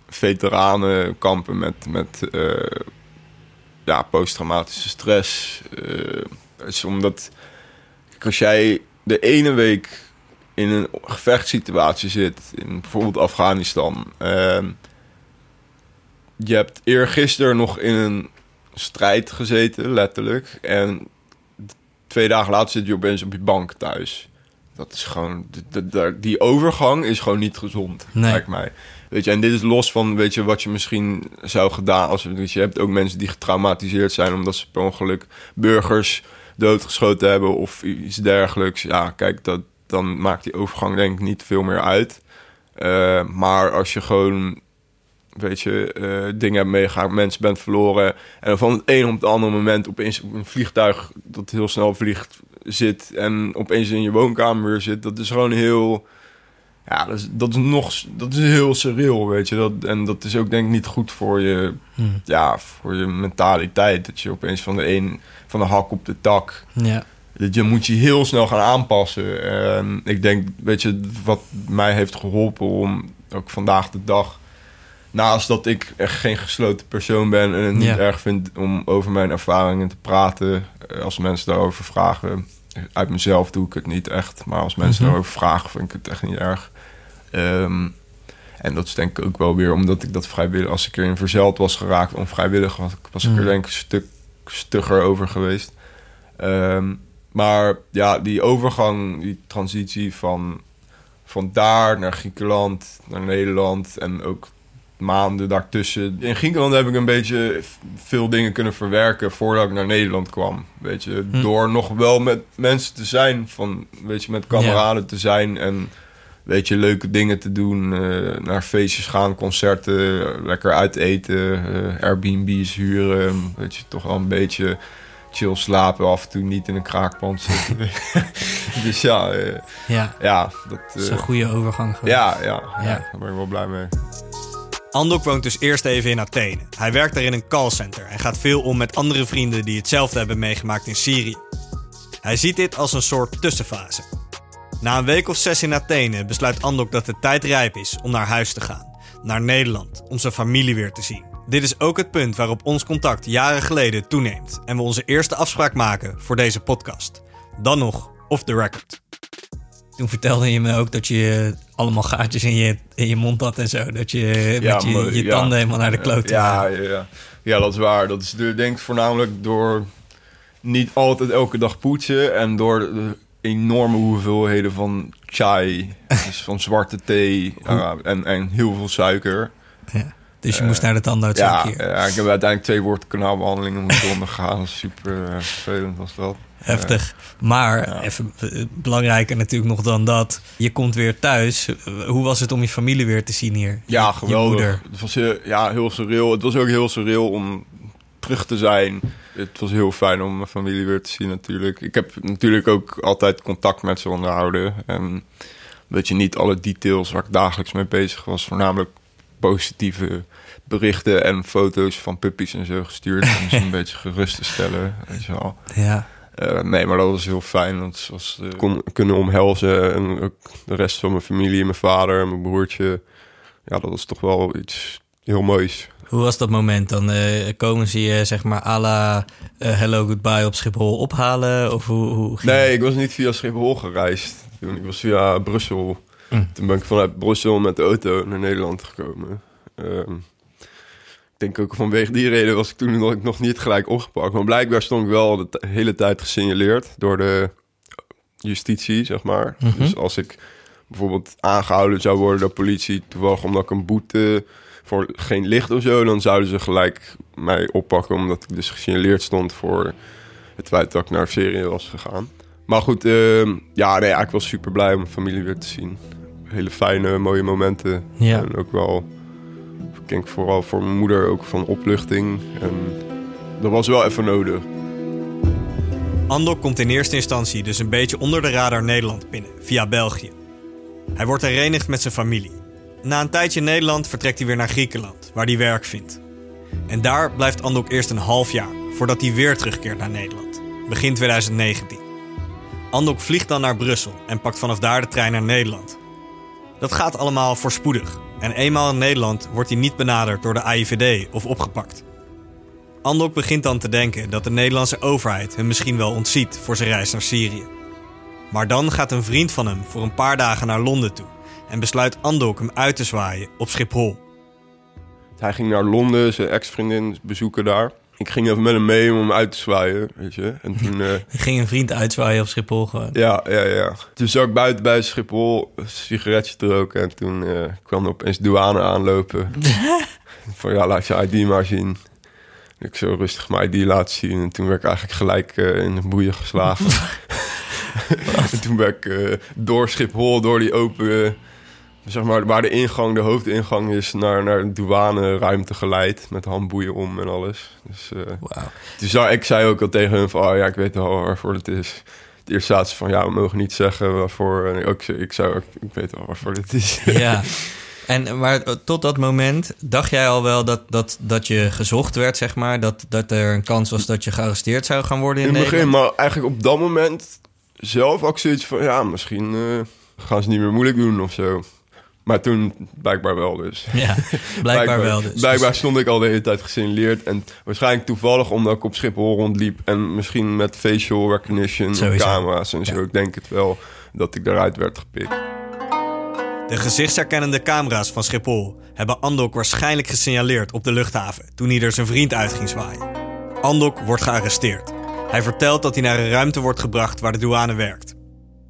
S2: veteranen kampen met, met eh, ja, posttraumatische stress. is omdat als jij de ene week in een gevechtssituatie zit, in bijvoorbeeld Afghanistan, ehm, je hebt eergisteren nog in een strijd gezeten, letterlijk. En twee dagen later zit je opeens op je bank thuis. Dat is gewoon, de- de- de- die overgang is gewoon niet gezond,
S5: Nee.
S2: lijkt mij. Weet je, en dit is los van, weet je, wat je misschien zou gedaan als weet je, je hebt ook mensen die getraumatiseerd zijn omdat ze per ongeluk burgers doodgeschoten hebben of iets dergelijks. Ja, kijk, dat, dan maakt die overgang denk ik niet veel meer uit. Eh, maar als je gewoon, weet je, eh, dingen hebt meegemaakt, mensen bent verloren en van het een op het andere moment opeens op een vliegtuig dat heel snel vliegt zit en opeens in je woonkamer weer zit, dat is gewoon heel, ja, dat is, dat is nog, dat is heel surreal, weet je, dat, en dat is ook denk ik niet goed voor je,
S5: Hmm.
S2: ja, voor je mentaliteit, dat je opeens van de een, van de hak op de tak
S5: Ja.
S2: dat je moet je heel snel gaan aanpassen. En ik denk, weet je, wat mij heeft geholpen om ook vandaag de dag... Naast dat ik echt geen gesloten persoon ben en het niet
S5: Ja.
S2: erg vind om over mijn ervaringen te praten. eh, Als mensen daarover vragen, uit mezelf doe ik het niet echt. Maar als mensen
S5: Mhm.
S2: daarover vragen, vind ik het echt niet erg. Ehm, en dat is denk ik ook wel weer omdat ik dat vrijwillig... Als ik erin verzeild was geraakt onvrijwillig... was, was ik er
S5: Mhm.
S2: denk ik een stuk stugger over geweest. Ehm, maar ja, die overgang, die transitie van, van daar naar Griekenland, naar Nederland en ook maanden daartussen. In Griekenland heb ik een beetje veel dingen kunnen verwerken voordat ik naar Nederland kwam. Weet je,
S5: Hm.
S2: door nog wel met mensen te zijn, van, weet je, met kameraden te zijn en weet je, leuke dingen te doen, eh, naar feestjes gaan, concerten, lekker uit eten, eh, Airbnb's huren, weet je, toch wel een beetje chill slapen, af en toe niet in een kraakpand zitten. [LAUGHS] dus ja, eh,
S5: Ja,
S2: ja, dat,
S5: dat is een goede overgang geweest.
S2: ja, ja, ja,
S5: Ja.
S2: daar ben ik wel blij mee.
S1: Andok woont dus eerst even in Athene. Hij werkt daar in een callcenter en gaat veel om met andere vrienden die hetzelfde hebben meegemaakt in Syrië. Hij ziet dit als een soort tussenfase. Na een week of zes in Athene besluit Andok dat de tijd rijp is om naar huis te gaan. Naar Nederland, om zijn familie weer te zien. Dit is ook het punt waarop ons contact jaren geleden toeneemt en we onze eerste afspraak maken voor deze podcast. Dan nog off the record.
S5: Toen vertelde je me ook dat je allemaal gaatjes in je, in je mond had en zo. Dat je met je,
S2: maar-
S5: je
S2: ja.
S5: tanden helemaal naar de kloot
S2: ja, ja, ja. ja, dat is waar. Dat is de- denk ik voornamelijk door niet altijd elke dag poetsen en door de enorme hoeveelheden van chai, [LAUGHS] dus van zwarte thee ja, en, en heel veel suiker.
S5: Dus je moest naar de tandarts
S2: Ja,
S5: hier.
S2: ja, ik heb uiteindelijk twee woordkanaalbehandelingen moeten ondergaan. Super eh, vervelend was dat.
S5: Heftig. Maar, even eh, belangrijker natuurlijk nog dan dat. Je komt weer thuis. Eh, Hoe was het om je familie weer te zien hier?
S2: Ja, geweldig. Het was heel, ja, heel surreal. Het was ook heel surreal om terug te zijn. Het was heel fijn om mijn familie weer te zien natuurlijk. Ik heb natuurlijk ook altijd contact met ze onderhouden. En weet je, niet alle details waar ik dagelijks mee bezig was. Voornamelijk positieve berichten en foto's van puppies en zo gestuurd. Om ze een [LAUGHS] beetje gerust te stellen. Weet je wel.
S5: Ja.
S2: Eh, nee, maar dat was heel fijn. Dat zoals eh, kon kunnen omhelzen. En ook de rest van mijn familie, mijn vader en mijn broertje. Ja, dat was toch wel iets heel moois.
S5: Hoe was dat moment? Dan eh, komen ze je zeg maar à la eh, hello goodbye op Schiphol ophalen? Of hoe, hoe ging
S2: Nee, ik was niet via Schiphol gereisd. Toen, ik was via Brussel.
S5: Mm.
S2: Toen ben ik vanuit Brussel met de auto naar Nederland gekomen. Ehm, ik denk ook vanwege die reden was ik toen nog, nog niet gelijk opgepakt. Maar blijkbaar stond ik wel de hele tijd gesignaleerd door de justitie, zeg maar.
S5: Mhm.
S2: Dus als ik bijvoorbeeld aangehouden zou worden door politie... toevallig omdat ik een boete voor geen licht of zo... dan zouden ze gelijk mij oppakken... omdat ik dus gesignaleerd stond voor het feit dat ik naar Syrië was gegaan. Maar goed, ehm, ja, nee, eigenlijk wel super blij om mijn familie weer te zien. Hele fijne, mooie momenten.
S5: Ja.
S2: En ook wel, ik denk vooral voor mijn moeder ook van opluchting. En dat was wel even nodig.
S1: Andok komt in eerste instantie dus een beetje onder de radar Nederland binnen, via België. Hij wordt herenigd met zijn familie. Na een tijdje in Nederland vertrekt hij weer naar Griekenland, waar hij werk vindt. En daar blijft Andok eerst een half jaar, voordat hij weer terugkeert naar Nederland, begin 2019. Andok vliegt dan naar Brussel en pakt vanaf daar de trein naar Nederland. Dat gaat allemaal voorspoedig. En eenmaal in Nederland wordt hij niet benaderd door de AIVD of opgepakt. Andok begint dan te denken dat de Nederlandse overheid hem misschien wel ontziet voor zijn reis naar Syrië. Maar dan gaat een vriend van hem voor een paar dagen naar Londen toe en besluit Andok hem uit te zwaaien op Schiphol.
S2: Hij ging naar Londen, zijn ex-vriendin bezoeken daar. Ik ging even met hem mee om hem uit te zwaaien, weet je. En [LAUGHS] toen... eh,
S5: Ging een vriend uitzwaaien op Schiphol gewoon.
S2: ja, ja, ja. Toen zag ik buiten bij Schiphol een sigaretje te roken. En toen eh, kwam er opeens douane aanlopen. [LAUGHS] Van ja, laat je ID maar zien. Ik zo rustig mijn ID laten zien. En toen werd ik eigenlijk gelijk eh, in de boeien geslagen. [LAUGHS] en toen ben ik door Schiphol, door die open... zeg maar, waar de ingang, de hoofdingang is... naar, naar de douane ruimte geleid. Met handboeien om en alles. Dus... eh, zei, ik zei ook al tegen hun van, oh ja, ik weet wel waarvoor het is. Het eerst zaten ze van, ja, we mogen niet zeggen waarvoor. En ook, ik zei ook, ik weet wel waarvoor het is.
S5: Ja. [LAUGHS] En, maar tot dat moment dacht jij al wel dat, dat, dat je gezocht werd, zeg maar? Dat, dat er een kans was dat je gearresteerd zou gaan worden in,
S2: In het begin, maar eigenlijk op dat moment zelf ook zoiets van, ja, misschien eh, gaan ze niet meer moeilijk doen of zo. Maar toen blijkbaar wel dus.
S5: Ja, [LAUGHS] blijkbaar wel dus.
S2: Blijkbaar stond ik al de hele tijd gesignaleerd. En waarschijnlijk toevallig omdat ik op Schiphol rondliep. En misschien met facial recognition,
S5: Sowieso.
S2: camera's en zo.
S5: Ja.
S2: Ik denk het wel dat ik daaruit werd gepikt.
S1: De gezichtsherkennende camera's van Schiphol hebben Andok waarschijnlijk gesignaleerd op de luchthaven toen hij er zijn vriend uit ging zwaaien. Andok wordt gearresteerd. Hij vertelt dat hij naar een ruimte wordt gebracht waar de douane werkt.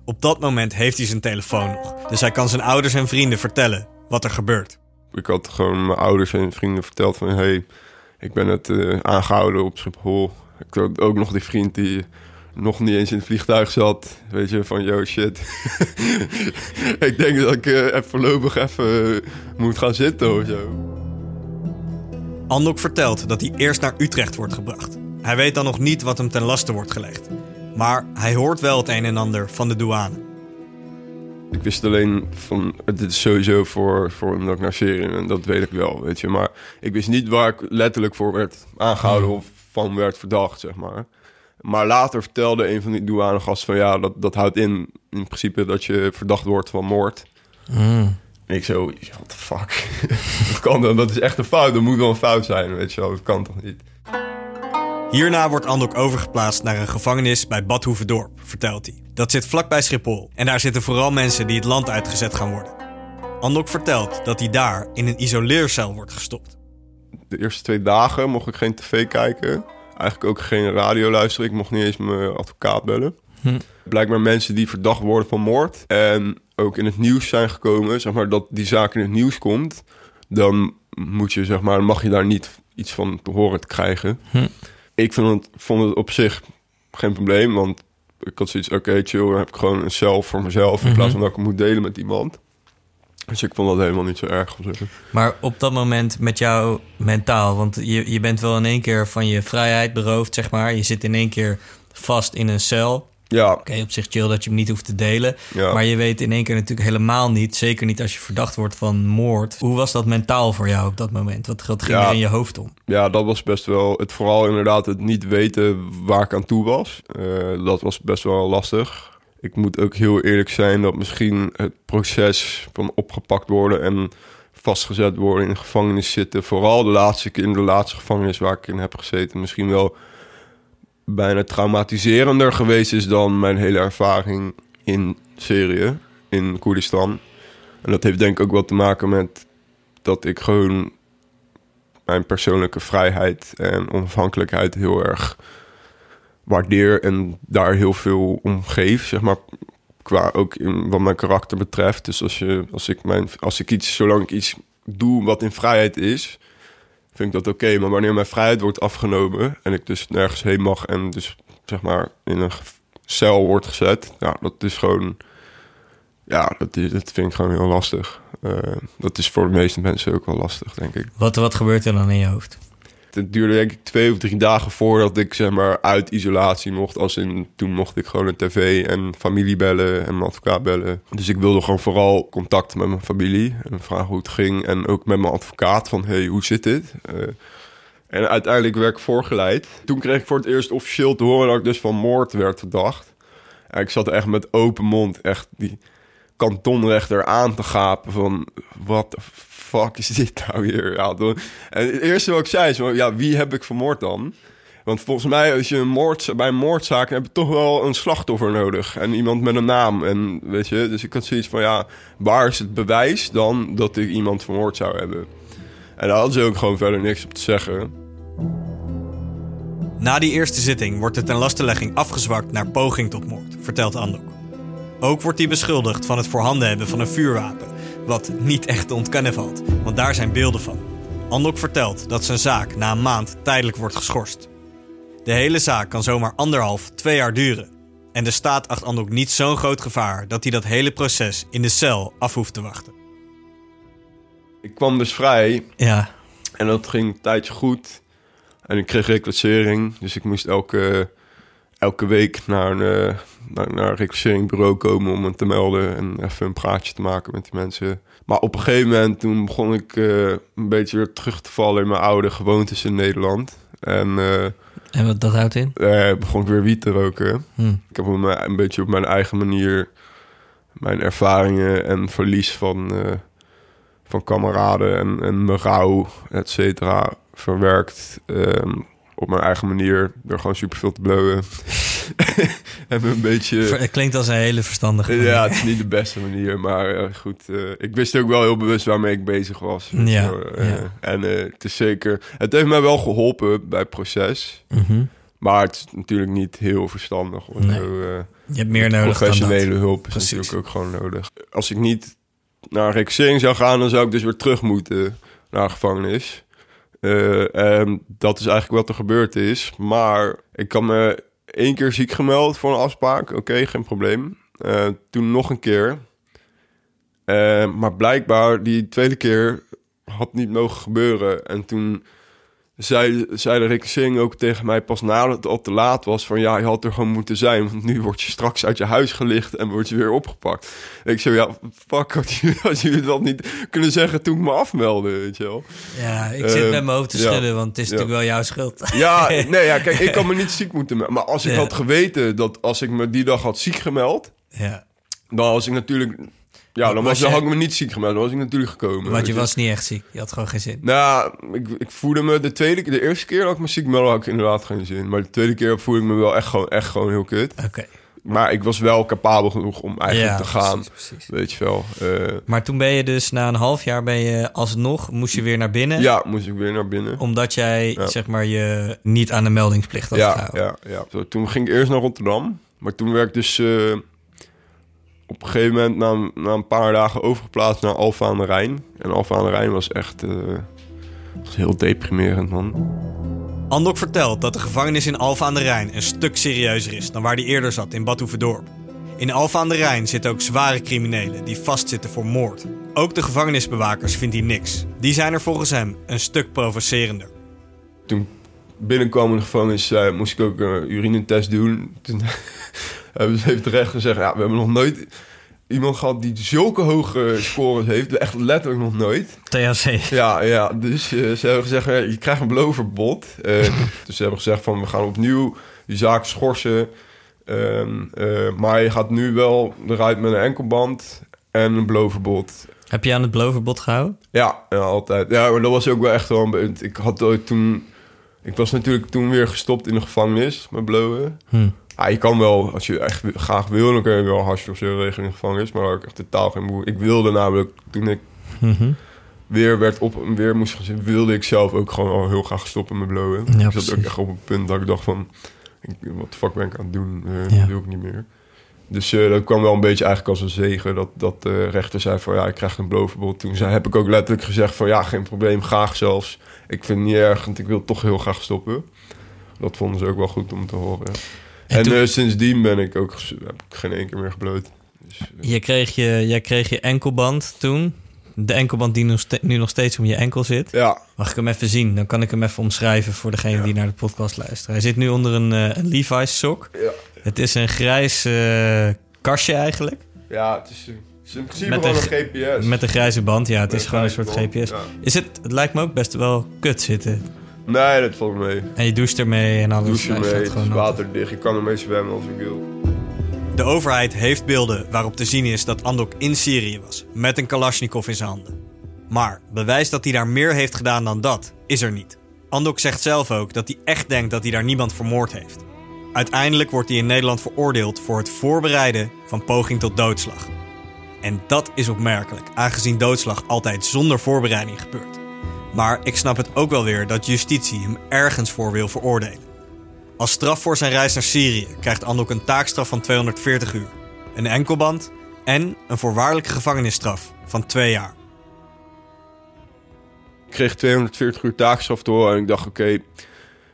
S1: Op dat moment heeft hij zijn telefoon nog, dus hij kan zijn ouders en vrienden vertellen wat er gebeurt.
S2: Ik had gewoon mijn ouders en vrienden verteld van... hey, ik ben het eh, aangehouden op Schiphol. Ik had ook nog die vriend die nog niet eens in het vliegtuig zat. Weet je, van yo shit. [LAUGHS] ik denk dat ik eh, even voorlopig even eh, moet gaan zitten of zo.
S1: Andok vertelt dat hij eerst naar Utrecht wordt gebracht. Hij weet dan nog niet wat hem ten laste wordt gelegd. Maar hij hoort wel het een en ander van de douane.
S2: Ik wist alleen van, dit is sowieso voor, voor omdat ik naar Syrië en dat weet ik wel, weet je. Maar ik wist niet waar ik letterlijk voor werd aangehouden of van werd verdacht, zeg maar. Maar later vertelde een van die douanegasten van ja, dat, dat houdt in, in principe dat je verdacht wordt van moord. En ik zo, what the fuck? [LAUGHS] dat kan dan, dat is echt een fout, dat moet wel een fout zijn, weet je wel. Dat kan toch niet?
S1: Hierna wordt Andok overgeplaatst naar een gevangenis bij Bad Hoeverdorp, vertelt hij. Dat zit vlakbij Schiphol en daar zitten vooral mensen die het land uitgezet gaan worden. Andok vertelt dat hij daar in een isoleercel wordt gestopt.
S2: de eerste twee dagen mocht ik geen tv kijken. Eigenlijk ook geen radio luisteren. Ik mocht niet eens mijn advocaat bellen. Blijkbaar mensen die verdacht worden van moord. En ook in het nieuws zijn gekomen. Zeg maar dat die zaak in het nieuws komt. Dan moet je, zeg maar, mag je daar niet iets van te horen te krijgen. Ik vond het, vond het op zich geen probleem. Want ik had zoiets, oké, chill. Dan heb ik gewoon een cel voor mezelf. In plaats van dat ik het moet delen met iemand. Dus ik vond dat helemaal niet zo erg.
S5: Maar op dat moment met jou mentaal, want je, je bent wel in één keer van je vrijheid beroofd, zeg maar. Je zit in één keer vast in een cel.
S2: Ja,
S5: Oké, op zich chill dat je hem niet hoeft te delen.
S2: Ja.
S5: Maar je weet in één keer natuurlijk helemaal niet, zeker niet als je verdacht wordt van moord. Hoe was dat mentaal voor jou op dat moment? Wat, wat ging
S2: Ja.
S5: er in je hoofd om?
S2: Ja, dat was best wel het vooral inderdaad het niet weten waar ik aan toe was. Eh, dat was best wel lastig. Ik moet ook heel eerlijk zijn dat misschien het proces van opgepakt worden en vastgezet worden in de gevangenis zitten, vooral de laatste keer in de laatste gevangenis waar ik in heb gezeten, misschien wel bijna traumatiserender geweest is dan mijn hele ervaring in Syrië, in Koerdistan. En dat heeft denk ik ook wat te maken met dat ik gewoon mijn persoonlijke vrijheid en onafhankelijkheid heel erg waardeer en daar heel veel om geef, zeg maar, qua ook in wat mijn karakter betreft. Dus als, je, als, ik, mijn, als ik iets, zolang ik iets doe wat in vrijheid is, vind ik dat oké. Maar wanneer mijn vrijheid wordt afgenomen en ik dus nergens heen mag en dus zeg maar in een cel wordt gezet, ja, dat is gewoon, ja, dat, is, dat vind ik gewoon heel lastig. Eh, dat is voor de meeste mensen ook wel lastig, denk ik.
S5: Wat, wat gebeurt er dan in je hoofd?
S2: Het duurde denk ik twee of drie dagen voordat ik zeg maar uit isolatie mocht. Als in, toen mocht ik gewoon een tv en familie bellen en mijn advocaat bellen. Dus ik wilde gewoon vooral contact met mijn familie en vragen hoe het ging. En ook met mijn advocaat van, hey, hoe zit dit? Eh, en uiteindelijk werd ik voorgeleid. Toen kreeg ik voor het eerst officieel te horen dat ik dus van moord werd verdacht. En ik zat echt met open mond, echt die kantonrechter aan te gapen van... wat de fuck is dit nou weer? Ja, en het eerste wat ik zei is, ja, wie heb ik vermoord dan? Want volgens mij, als je een moord, bij een moordzaak heb je toch wel een slachtoffer nodig. En iemand met een naam. En weet je, dus ik had zoiets van, ja, waar is het bewijs dan dat ik iemand vermoord zou hebben? En daar hadden ze ook gewoon verder niks op te zeggen.
S1: Na die eerste zitting wordt de ten lastenlegging afgezwakt naar poging tot moord, vertelt Andok. Ook wordt hij beschuldigd van het voorhanden hebben van een vuurwapen, wat niet echt te ontkennen valt, want daar zijn beelden van. Andok vertelt dat zijn zaak na een maand tijdelijk wordt geschorst. De hele zaak kan zomaar anderhalf, twee jaar duren. En de staat acht Andok niet zo'n groot gevaar dat hij dat hele proces in de cel af hoeft te wachten.
S2: Ik kwam dus vrij
S1: Ja,
S2: en dat ging een tijdje goed. En ik kreeg reclassering, dus ik moest elke, elke week naar een, eh, naar, naar een reclasseringsbureau komen om me te melden en even een praatje te maken met die mensen. Maar op een gegeven moment toen begon ik eh, een beetje weer terug te vallen in mijn oude gewoontes in Nederland. En eh,
S5: En wat dat houdt in?
S2: eh, begon ik weer wiet te roken.
S5: Hm.
S2: Ik heb op mijn, een beetje op mijn eigen manier mijn ervaringen en verlies van, van kameraden en, en mijn rouw, et cetera, verwerkt. Ehm, op mijn eigen manier, door gewoon superveel te blowen. [LAUGHS] een beetje...
S5: Het klinkt als een hele verstandige manier.
S2: Ja, het is niet de beste manier, maar eh, goed. eh, ik wist ook wel heel bewust waarmee ik bezig was.
S5: Ja,
S2: eh,
S5: ja.
S2: En het is zeker... Het heeft mij wel geholpen bij het proces.
S5: Mhm.
S2: Maar het is natuurlijk niet heel verstandig. Of
S5: Nee.
S2: zo,
S5: Je hebt meer nodig
S2: professionele hulp is
S5: Precies.
S2: natuurlijk ook gewoon nodig. Als ik niet naar reclassering zou gaan, dan zou ik dus weer terug moeten naar gevangenis. En dat is eigenlijk wat er gebeurd is. Maar ik kan me één keer ziek gemeld voor een afspraak. Oké, geen probleem. Eh, toen nog een keer. Eh, maar blijkbaar, die tweede keer had niet mogen gebeuren. En toen zei, zei de reclassering ook tegen mij pas nadat het al te laat was... van ja, je had er gewoon moeten zijn... want nu word je straks uit je huis gelicht en word je weer opgepakt. En ik zei, ja, fuck, had jullie, [LAUGHS] dat niet kunnen zeggen toen ik me afmeldde, weet je wel?
S5: Ja, ik zit
S2: Eh,
S5: met mijn hoofd te
S2: ja.
S5: schudden, want het is
S2: Ja.
S5: natuurlijk wel jouw schuld.
S2: Ja, [LAUGHS] nee, ja, kijk, ik kan me niet ziek moeten melden. Maar als ik
S5: Ja.
S2: had geweten dat als ik me die dag had ziek gemeld...
S5: ja.
S2: dan was ik natuurlijk... Ja, dan,
S5: Was
S2: was,
S5: je-
S2: had ik me niet ziek gemeld, dan was ik natuurlijk gekomen.
S5: Want je was niet echt ziek. Je had gewoon geen zin.
S2: Nou, ik, ik voelde me de tweede keer, de eerste keer dat ik me ziek meldde, had ik inderdaad geen zin. Maar de tweede keer voelde ik me wel echt gewoon, echt gewoon heel kut.
S5: Oké.
S2: Maar ik was wel capabel genoeg om eigenlijk
S5: Ja,
S2: te gaan.
S5: precies, precies.
S2: Weet je wel. Eh,
S5: Maar toen ben je dus na een half jaar ben je alsnog, moest je weer naar binnen.
S2: ja, moest ik weer naar binnen.
S5: Omdat jij,
S2: Ja.
S5: zeg maar, je niet aan de meldingsplicht had
S2: Ja,
S5: gehouden.
S2: ja, ja. Zo, toen ging ik eerst naar Rotterdam. Maar toen werd ik dus eh, op een gegeven moment na, een- na een paar dagen overgeplaatst naar Alfa aan de Rijn. En Alfa aan de Rijn was echt eh, was heel deprimerend, man.
S1: Andok vertelt dat de gevangenis in Alphen aan de Rijn een stuk serieuzer is dan waar hij eerder zat in Badhoevedorp. In Alphen aan de Rijn zitten ook zware criminelen die vastzitten voor moord. Ook de gevangenisbewakers vindt hij niks. Die zijn er volgens hem een stuk provocerender.
S2: toen binnenkwam in de gevangenis, eh, moest ik ook een urinetest doen. Toen [LAUGHS] hebben ze heeft recht gezegd, ja, we hebben nog nooit iemand gehad die zulke hoge scores heeft. Echt letterlijk nog nooit.
S5: THC.
S2: Ja, ja dus eh, ze hebben gezegd, je krijgt een beloverbod. Eh [LAUGHS] dus ze hebben gezegd van, we gaan opnieuw die zaak schorsen. Ehm, eh, maar je gaat nu wel eruit met een enkelband en een beloverbod.
S5: Heb je aan het beloverbod gehouden?
S2: Ja, ja, altijd. Ja, maar dat was ook wel echt wel. Ik had ooit toen... Ik was natuurlijk toen weer gestopt in de gevangenis met blowen.
S5: Hm.
S2: Ja, je kan wel, als je echt graag wil, dan kun je wel hasje of zo regelen in gevangenis. Maar ik echt totaal geen moe. Ik wilde namelijk, toen ik
S5: Mhm.
S2: weer werd op weer moest gaan zitten, wilde ik zelf ook gewoon al heel graag stoppen met blowen.
S5: Ja,
S2: ik zat
S5: precies.
S2: ook echt op een punt dat ik dacht van, wat de fuck ben ik aan het doen? Eh,
S5: Ja.
S2: Dat doe ik niet meer. Dus eh, dat kwam wel een beetje eigenlijk als een zegen dat, dat de rechter zei van ja, ik krijg een beloverbod. Toen zei, heb ik ook letterlijk gezegd van ja, geen probleem, graag zelfs. Ik vind het niet erg, want ik wil toch heel graag stoppen. Dat vonden ze ook wel goed om te horen.
S5: En
S2: En,
S5: toen-
S2: eh, sindsdien ben ik ook heb ik geen één keer meer gebloot. Dus, eh,
S5: Je kreeg je, jij kreeg je enkelband toen. De enkelband die nu nog steeds om je enkel zit.
S2: ja,
S5: Mag ik hem even zien? Dan kan ik hem even omschrijven voor degene die naar de podcast luisteren. Hij zit nu onder een, eh, een Levi's sok.
S2: ja,
S5: Het is een grijs kastje eigenlijk.
S2: ja, het is, het is in principe
S5: Met
S2: gewoon
S5: een
S2: een GPS.
S5: Met een grijze band. Ja, het
S2: Met
S5: is gewoon een soort
S2: band,
S5: GPS.
S2: ja.
S5: Is het, het lijkt me ook best wel kut zitten.
S2: Nee, dat valt mee.
S5: En je doucht ermee en alles.
S2: Douche
S5: Hij gaat
S2: mee, het is
S5: gewoon
S2: waterdicht. Je kan ermee zwemmen als ik wil.
S1: De overheid heeft beelden waarop te zien is dat Andok in Syrië was, met een Kalashnikov in zijn handen. Maar bewijs dat hij daar meer heeft gedaan dan dat, is er niet. Andok zegt zelf ook dat hij echt denkt dat hij daar niemand vermoord heeft. Uiteindelijk wordt hij in Nederland veroordeeld voor het voorbereiden van poging tot doodslag. En dat is opmerkelijk, aangezien doodslag altijd zonder voorbereiding gebeurt. Maar ik snap het ook wel weer dat justitie hem ergens voor wil veroordelen. Als straf voor zijn reis naar Syrië krijgt Andok een taakstraf van 240 uur, een enkelband en een voorwaardelijke gevangenisstraf van twee jaar.
S2: Ik kreeg 240 uur taakstraf door en ik dacht, oké,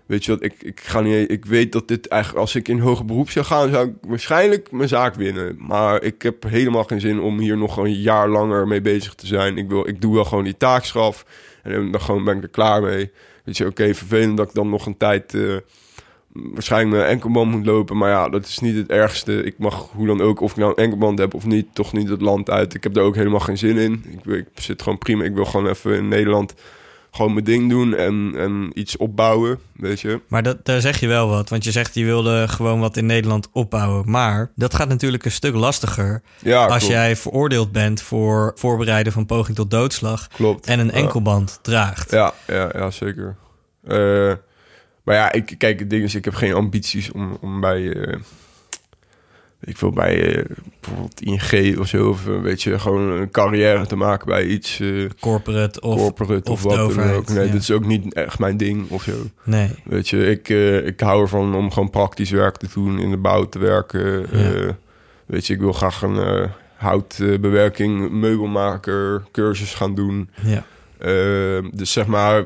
S2: weet je wat, ik, ik, ga niet, ik weet dat dit eigenlijk, als ik in hoger beroep zou gaan, zou ik waarschijnlijk mijn zaak winnen. Maar ik heb helemaal geen zin om hier nog een jaar langer mee bezig te zijn. Ik, wil, ik doe wel gewoon die taakstraf en dan gewoon ben ik er klaar mee. Weet je, oké, vervelend dat ik dan nog een tijd... eh, waarschijnlijk mijn enkelband moet lopen. Maar ja, dat is niet het ergste. Ik mag hoe dan ook, of ik nou een enkelband heb of niet, toch niet het land uit. Ik heb daar ook helemaal geen zin in. Ik, ik zit gewoon prima. Ik wil gewoon even in Nederland gewoon mijn ding doen en, en iets opbouwen, weet je.
S5: Maar dat, daar zeg je wel wat, want je zegt je wilde gewoon wat in Nederland opbouwen. Maar dat gaat natuurlijk een stuk lastiger
S2: Ja,
S5: als
S2: klopt.
S5: jij veroordeeld bent voor voorbereiden van poging tot doodslag
S2: Klopt.
S5: en een
S2: Ja.
S5: enkelband draagt.
S2: Ja, ja, ja zeker. Eh, maar ja, ik, kijk, het ding is, ik heb geen ambities om, om bij, weet ik wil bij eh, bijvoorbeeld ING of zo, of eh, weet je, gewoon een carrière te maken bij iets eh,
S5: Corporate of,
S2: corporate of,
S5: of
S2: wat
S5: overheid,
S2: ook. Nee,
S5: ja.
S2: dat is ook niet echt mijn ding of zo.
S5: Nee.
S2: Weet je, ik, eh, ik hou ervan om gewoon praktisch werk te doen, in de bouw te werken.
S5: Ja.
S2: Weet je, ik wil graag een houtbewerking, meubelmaker, cursus gaan doen.
S5: Ja.
S2: Eh, dus zeg maar,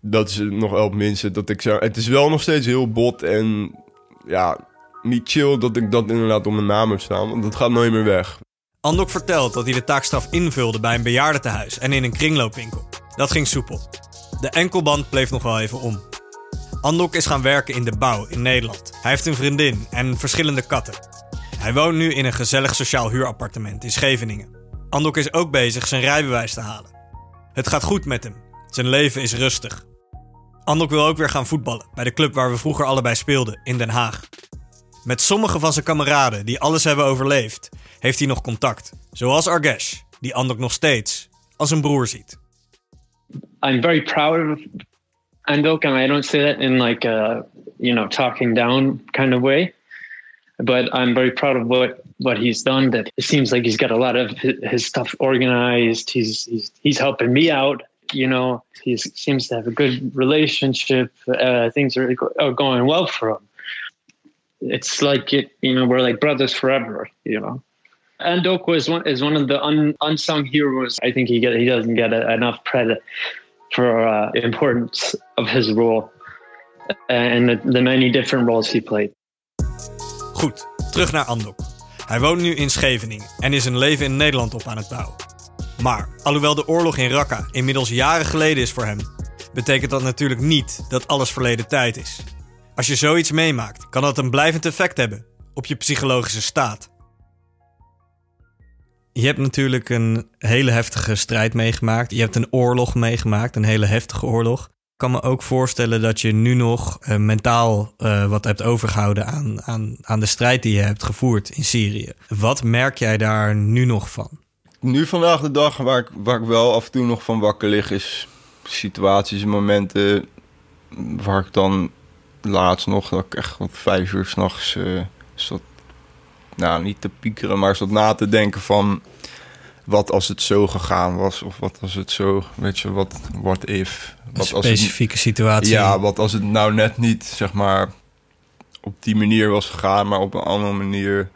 S2: dat is nog wel het minste. Dat ik zeg, het is wel nog steeds heel bot en ja, niet chill dat ik dat inderdaad op mijn naam heb staan. Want dat gaat nooit meer weg.
S1: Andok vertelt dat hij de taakstraf invulde bij een bejaardentehuis en in een kringloopwinkel. Dat ging soepel. De enkelband bleef nog wel even om. Andok is gaan werken in de bouw in Nederland. Hij heeft een vriendin en verschillende katten. Hij woont nu in een gezellig sociaal huurappartement in Scheveningen. Andok is ook bezig zijn rijbewijs te halen. Het gaat goed met hem. Zijn leven is rustig. Andok wil ook weer gaan voetballen bij de club waar we vroeger allebei speelden, in Den Haag. Met sommige van zijn kameraden die alles hebben overleefd, heeft hij nog contact. Zoals Argesh, die Andok nog steeds als een broer ziet.
S4: I'm very proud of Andok, and I don't say that in like a you know talking down kind of way, but I'm very proud of what what he's done. That it seems like he's got a lot of his, stuff organized. He's he's he's helping me out. You know, he seems to have a good relationship. Uh, things are, are going well for him. It's like it, you know, we're like brothers forever. You know. Andok was one is one of the un, unsung heroes. I think he get he doesn't get enough credit for uh, importance of his role and the, the many different roles he played.
S1: Goed, terug naar Andok. Hij woont nu in Scheveningen en is een leven in Nederland op aan het bouwen. Maar alhoewel de oorlog in Raqqa inmiddels jaren geleden is voor hem, betekent dat natuurlijk niet dat alles verleden tijd is. Als je zoiets meemaakt, kan dat een blijvend effect hebben op je psychologische staat.
S5: Je hebt natuurlijk een hele heftige strijd meegemaakt. Je hebt een oorlog meegemaakt, een hele heftige oorlog. Ik kan me ook voorstellen dat je nu nog eh, mentaal eh, wat hebt overgehouden aan, aan, aan de strijd die je hebt gevoerd in Syrië. Wat merk jij daar nu nog van?
S2: Nu vandaag de dag waar ik, waar ik wel af en toe nog van wakker lig... is situaties en momenten waar ik dan laatst nog... dat ik echt om vijf uur s'nachts uh, zat... nou, niet te piekeren, maar zat na te denken van... wat als het zo gegaan was? Of wat als het zo, weet je, wat what if? Wat
S5: Een specifieke
S2: als
S5: het, situatie.
S2: Ja, wat als het nou net niet, zeg maar... op die manier was gegaan, maar op een andere manier...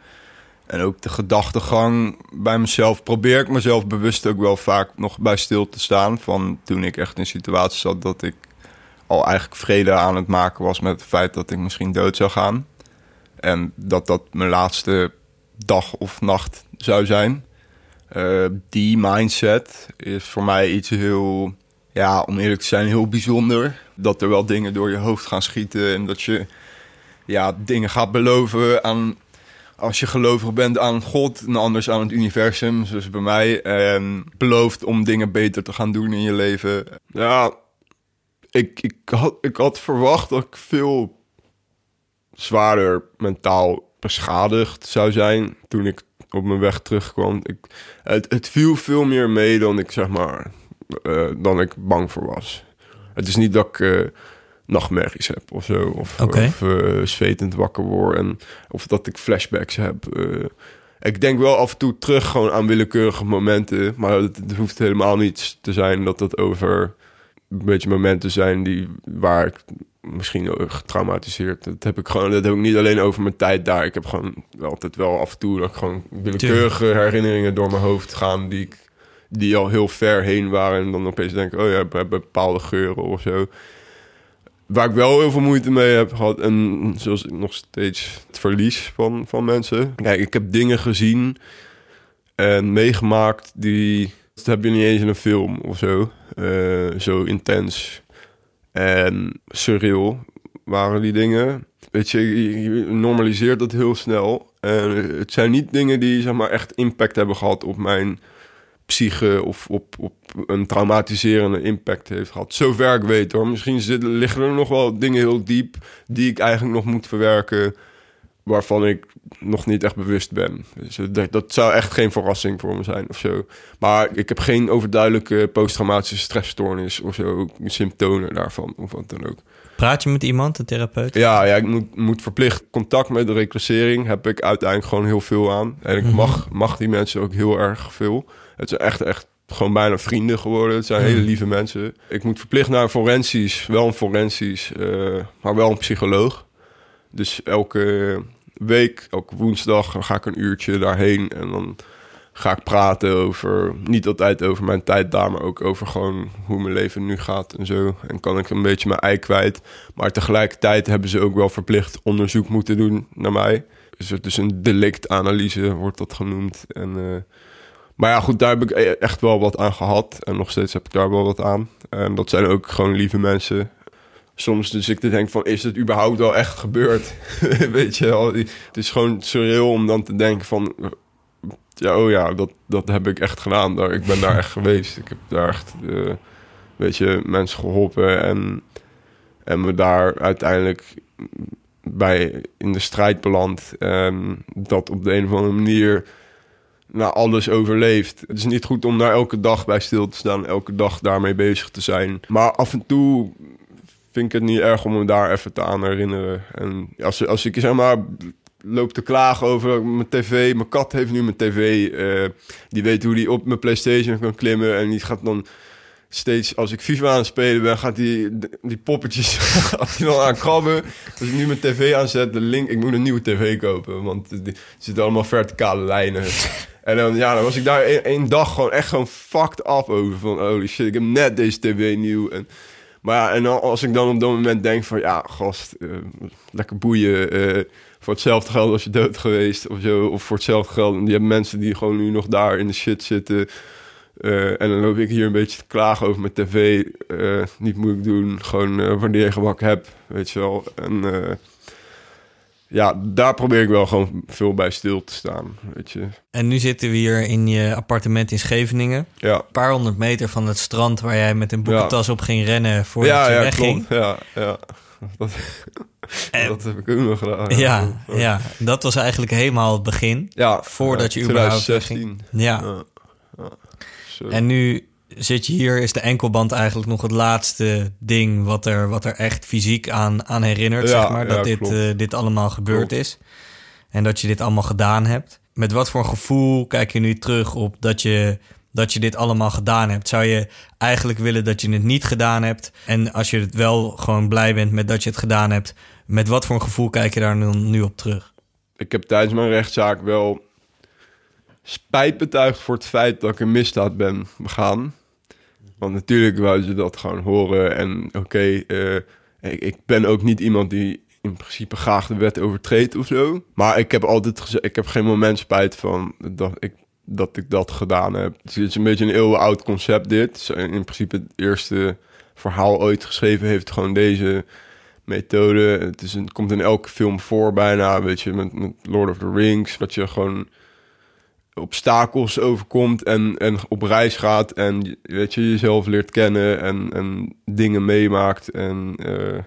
S2: En ook de gedachtegang bij mezelf probeer ik mezelf bewust ook wel vaak nog bij stil te staan. Van toen ik echt in situatie zat dat ik al eigenlijk vrede aan het maken was met het feit dat ik misschien dood zou gaan. En dat dat mijn laatste dag of nacht zou zijn. Uh, die mindset is voor mij iets heel, ja, om eerlijk te zijn, heel bijzonder. Dat er wel dingen door je hoofd gaan schieten en dat je ja, dingen gaat beloven aan als je gelovig bent aan God en anders aan het universum, zoals bij mij, en belooft om dingen beter te gaan doen in je leven. Ja, ik, ik, had, ik had verwacht dat ik veel zwaarder mentaal beschadigd zou zijn toen ik op mijn weg terugkwam. Ik, het, het viel veel meer mee dan ik zeg maar, uh, dan ik bang voor was. Het is niet dat ik. Uh, nachtmerries heb of zo. Of,
S5: okay.
S2: of uh, zwetend wakker word. En, of dat ik flashbacks heb. Ik denk wel af en toe terug gewoon aan willekeurige momenten. Maar het, het, hoeft helemaal niet te zijn dat het over een beetje momenten zijn die, waar ik misschien getraumatiseerd. Dat heb ik gewoon. Dat heb ik niet alleen over mijn tijd daar. Ik heb gewoon altijd wel af en toe dat ik gewoon willekeurige herinneringen door mijn hoofd gaan die ik die al heel ver heen waren en dan opeens denk ik, oh ja, bij bepaalde geuren of zo. Waar ik wel heel veel moeite mee heb gehad en zoals ik nog steeds het verlies van, van mensen. Kijk, ik heb dingen gezien en meegemaakt die dat heb je niet eens in een film of zo. Uh, zo intens en surreal waren die dingen. Weet je, je normaliseert dat heel snel. En het zijn niet dingen die zeg maar, echt impact hebben gehad op mijn psyche of op, op een traumatiserende impact heeft gehad. Zover ik weet hoor. Misschien zitten, liggen er nog wel dingen heel diep die ik eigenlijk nog moet verwerken waarvan ik nog niet echt bewust ben. Dus dat, dat, zou echt geen verrassing voor me zijn of zo. Maar ik heb geen overduidelijke posttraumatische stressstoornis of zo, symptomen daarvan of wat dan ook.
S5: Praat je met iemand, een therapeut?
S2: Ja, ja ik moet, moet verplicht contact met de reclassering. Heb ik uiteindelijk gewoon heel veel aan. En ik mhm. mag, mag die mensen ook heel erg veel. Het is echt, echt gewoon bijna vrienden geworden. Het zijn hele mhm. lieve mensen. Ik moet verplicht naar een forensisch, wel een forensisch, uh, maar wel een psycholoog. Dus elke week, elke woensdag, ga ik een uurtje daarheen en dan ga ik praten over, niet altijd over mijn tijd daar, maar ook over gewoon hoe mijn leven nu gaat en zo. En kan ik een beetje mijn ei kwijt. Maar tegelijkertijd hebben ze ook wel verplicht onderzoek moeten doen naar mij. Dus is een delictanalyse, wordt dat genoemd. En, uh, maar ja, goed, daar heb ik e-, echt wel wat aan gehad. En nog steeds heb ik daar wel wat aan. En dat zijn ook gewoon lieve mensen soms dus ik denk van, is het überhaupt wel echt gebeurd? [LAUGHS] Weet je wel, het is gewoon surreal om dan te denken van, ja, oh ja, dat, dat heb ik echt gedaan. Ik ben daar echt geweest. Ik heb daar echt, uh, weet je, mensen geholpen en, en me daar uiteindelijk bij in de strijd beland. Dat op de een of andere manier nou, alles overleeft. Het is niet goed om daar elke dag bij stil te staan, elke dag daarmee bezig te zijn. Maar af en toe vind ik het niet erg om me daar even te aan herinneren. En als, als ik zeg maar loop te klagen over mijn tv. Mijn kat heeft nu mijn tv. Uh, die weet hoe die op mijn PlayStation kan klimmen. En die gaat dan steeds, als ik FIFA aan het spelen ben, gaat die, die poppetjes [LAUGHS] gaat die dan aan krabben. Als ik nu mijn tv aanzet, de link, ik moet een nieuwe tv kopen. Want er zitten allemaal verticale lijnen. [LAUGHS] En dan, ja, dan was ik daar één dag gewoon echt gewoon fucked up over. Van holy shit, ik heb net deze tv nieuw. En maar ja, en als ik dan op dat moment denk van... ja, gast, uh, lekker boeien. Uh, voor hetzelfde geld als je dood geweest of zo. Of voor hetzelfde geld. En je hebt mensen die gewoon nu nog daar in de shit zitten. Uh, en dan loop ik hier een beetje te klagen over mijn tv. niet moeilijk doen. Gewoon wanneer je gemak hebt, weet je wel. En ja, daar probeer ik wel gewoon veel bij stil te staan, weet je.
S5: En nu zitten we hier in je appartement in Scheveningen.
S2: Ja.
S5: Een paar honderd meter van het strand waar jij met een boekentas op ging rennen voordat ja, je ja, wegging.
S2: Klopt. Ja, ja. [LAUGHS] Dat, dat heb ik ook nog gedaan.
S5: Ja, ja, dat was eigenlijk helemaal het begin.
S2: Ja,
S5: voordat je überhaupt 2016. Ja. ja. En nu zit je hier, is de enkelband eigenlijk nog het laatste ding wat er, wat er echt fysiek aan, aan herinnert, zeg maar. Dat dit, uh, dit allemaal gebeurd is. En dat je dit allemaal gedaan hebt. Met wat voor gevoel kijk je nu terug op dat je, dat je dit allemaal gedaan hebt? Zou je eigenlijk willen dat je het niet gedaan hebt? En als je het wel gewoon blij bent met dat je het gedaan hebt, met wat voor gevoel kijk je daar nu, nu op terug?
S2: Ik heb tijdens mijn rechtszaak wel spijt betuigd voor het feit dat ik een misdaad ben begaan. Want natuurlijk wou ze dat gewoon horen. En oké, eh, ik, ben ook niet iemand die in principe graag de wet overtreedt of zo. Maar ik heb altijd gezegd, ik heb geen moment spijt van dat ik dat, ik dat gedaan heb. Het is een beetje een eeuwenoud concept dit. In principe het eerste verhaal ooit geschreven heeft gewoon deze methode. Het, is een, komt in elke film voor bijna, weet je, met Lord of the Rings. Dat je gewoon obstakels overkomt en, en op reis gaat en weet je, jezelf leert kennen en, en dingen meemaakt. En uh,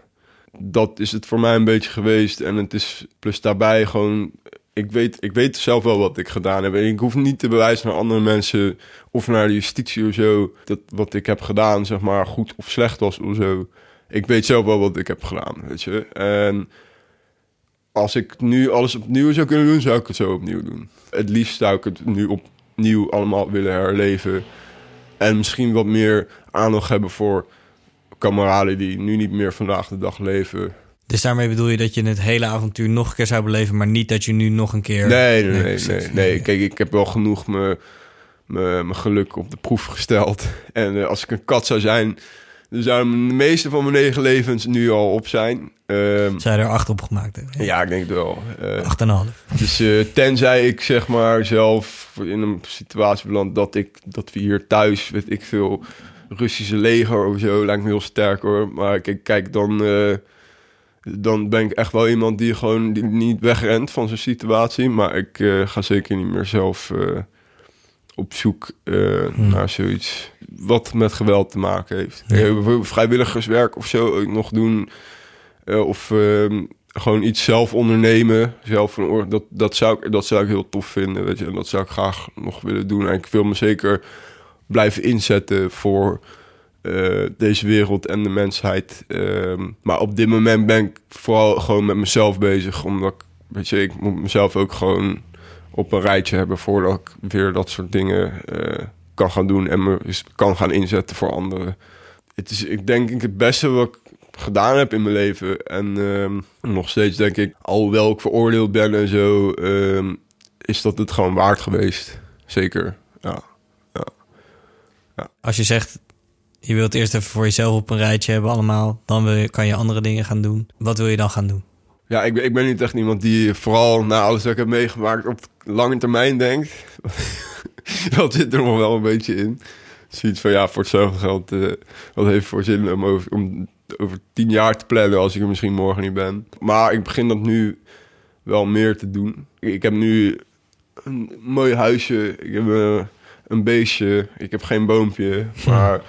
S2: dat is het voor mij een beetje geweest. En het is plus daarbij gewoon, ik weet, ik weet zelf wel wat ik gedaan heb. En ik hoef niet te bewijzen naar andere mensen of naar de justitie of zo, dat wat ik heb gedaan, zeg maar, goed of slecht was of zo. Ik weet zelf wel wat ik heb gedaan, weet je. Als ik nu alles opnieuw zou kunnen doen, zou ik het zo opnieuw doen. Het liefst zou ik het nu opnieuw allemaal willen herleven. En misschien wat meer aandacht hebben voor kameraden die nu niet meer vandaag de dag leven.
S5: Dus daarmee bedoel je dat je het hele avontuur nog een keer zou beleven, maar niet dat je nu nog een keer.
S2: Nee, nee, nee. nee, nee. Kijk, ik heb wel genoeg mijn geluk op de proef gesteld. En eh, als ik een kat zou zijn, dan zouden de meeste van mijn negen levens nu al op zijn. Ehm,
S5: Zou je er acht op gemaakt hebben?
S2: ja, ik denk het wel. Eh,
S5: Acht en een half.
S2: Dus eh, tenzij ik zeg maar zelf in een situatie beland dat ik dat we hier thuis, weet ik veel, Russische leger of zo, lijkt me heel sterk hoor. Maar kijk, kijk dan, eh, dan ben ik echt wel iemand die gewoon die niet wegrent van zijn situatie. Maar ik ga zeker niet meer zelf op zoek eh, naar zoiets wat met geweld te maken heeft.
S5: Ja.
S2: Eh, bijvoorbeeld vrijwilligerswerk of zo nog doen. Eh, of ehm, gewoon iets zelf ondernemen. Zelf een dat, dat, zou ik, dat zou ik heel tof vinden. Weet je. En dat zou ik graag nog willen doen. En ik wil me zeker blijven inzetten voor deze wereld en de mensheid. Ehm, maar op dit moment ben ik vooral gewoon met mezelf bezig. Omdat ik, weet je, ik moet mezelf ook gewoon op een rijtje hebben voordat ik weer dat soort dingen eh, kan gaan doen en me kan gaan inzetten voor anderen. Het is, ik denk ik, het beste wat ik gedaan heb in mijn leven. En ehm, nog steeds denk ik, alhoewel ik veroordeeld ben en zo, ehm, is dat het gewoon waard geweest. Zeker, ja.
S5: Als je zegt, je wilt eerst even voor jezelf op een rijtje hebben allemaal, dan kan je andere dingen gaan doen. Wat wil je dan gaan doen?
S2: Ja, ik ben, ik ben niet echt iemand die vooral na alles wat ik heb meegemaakt op lange termijn denkt. [LAUGHS] dat zit er nog wel een beetje in. Zoiets van ja, voor hetzelfde geld, eh, wat heeft voor zin om over, om over tien jaar te plannen als ik er misschien morgen niet ben. Maar ik begin dat nu wel meer te doen. Ik, ik heb nu een mooi huisje, ik heb eh, een beestje, ik heb geen boompje. [LAUGHS] Maar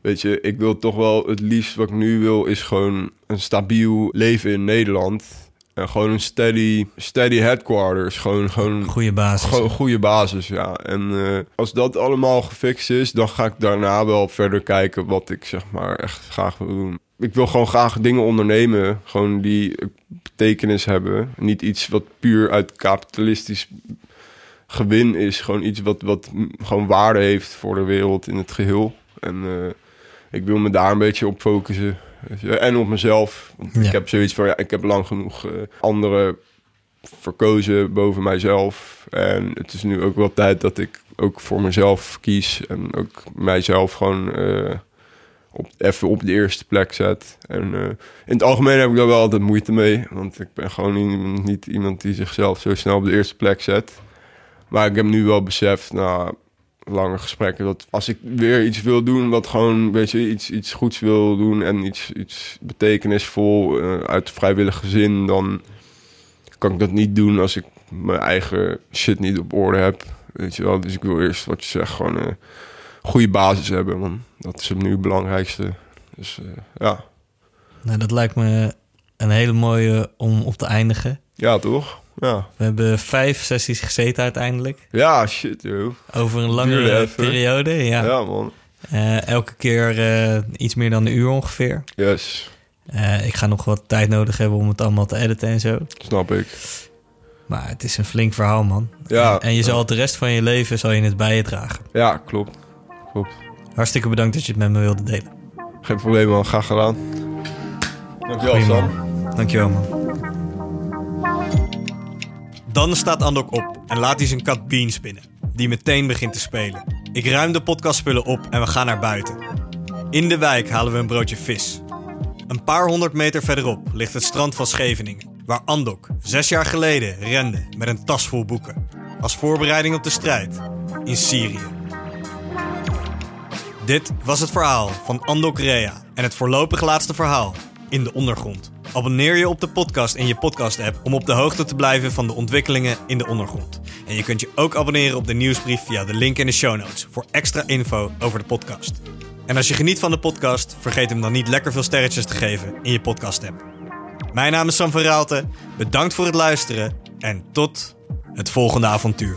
S2: weet je, ik wil toch wel het liefst wat ik nu wil is gewoon een stabiel leven in Nederland. En gewoon een steady, steady headquarters. Gewoon, gewoon
S5: Goede basis.
S2: gewoon goede basis, ja. En eh, als dat allemaal gefixt is, dan ga ik daarna wel verder kijken wat ik zeg maar echt graag wil doen. Ik wil gewoon graag dingen ondernemen, gewoon die eh, betekenis hebben. Niet iets wat puur uit kapitalistisch gewin is. Gewoon iets wat, wat gewoon waarde heeft voor de wereld in het geheel. En eh, ik wil me daar een beetje op focussen. En op mezelf. Want
S5: Ja.
S2: ik heb zoiets van, ja, ik heb lang genoeg eh, anderen verkozen boven mijzelf. En het is nu ook wel tijd dat ik ook voor mezelf kies. En ook mijzelf gewoon eh, op, even op de eerste plek zet. En eh, in het algemeen heb ik daar wel altijd moeite mee. Want ik ben gewoon niet, niet iemand die zichzelf zo snel op de eerste plek zet. Maar ik heb nu wel beseft, na lange gesprekken, dat als ik weer iets wil doen, wat gewoon, weet je, iets, iets goeds wil doen en iets, iets betekenisvol eh, uit vrijwillige zin, dan kan ik dat niet doen als ik mijn eigen shit niet op orde heb. Weet je wel, dus ik wil eerst wat je zegt, gewoon een goede basis hebben, man. Dat is nu het belangrijkste. Dus eh, ja.
S5: Nou, dat lijkt me een hele mooie om op te eindigen.
S2: ja, toch? Ja.
S5: We hebben vijf sessies gezeten uiteindelijk.
S2: Ja, shit, joh.
S5: Over een langere periode. Ja.
S2: Ja, man.
S5: Eh, elke keer eh, iets meer dan een uur ongeveer.
S2: Yes,
S5: Eh, ik ga nog wat tijd nodig hebben om het allemaal te editen en zo.
S2: snap ik.
S5: Maar het is een flink verhaal, man.
S2: Ja.
S5: En, en je zal het de rest van je leven zal je het bij je dragen.
S2: Ja, klopt. Klopt.
S5: Hartstikke bedankt dat je het met me wilde delen.
S2: Geen probleem, man. Graag gedaan. Dankjewel, Sam.
S5: man. Dankjewel, man.
S1: Dan staat Andok op en laat hij zijn kat Beans binnen, die meteen begint te spelen. Ik ruim de podcastspullen op en we gaan naar buiten. In de wijk halen we een broodje vis. Een paar honderd meter verderop ligt het strand van Scheveningen, waar Andok zes jaar geleden rende met een tas vol boeken. Als voorbereiding op de strijd in Syrië. Dit was het verhaal van Andok Rea en het voorlopig laatste verhaal in de ondergrond. Abonneer je op de podcast in je podcast-app om op de hoogte te blijven van de ontwikkelingen in de ondergrond. En je kunt je ook abonneren op de nieuwsbrief via de link in de show notes voor extra info over de podcast. En als je geniet van de podcast, vergeet hem dan niet lekker veel sterretjes te geven in je podcast-app. Mijn naam is Sam van Raalte, bedankt voor het luisteren en tot het volgende avontuur.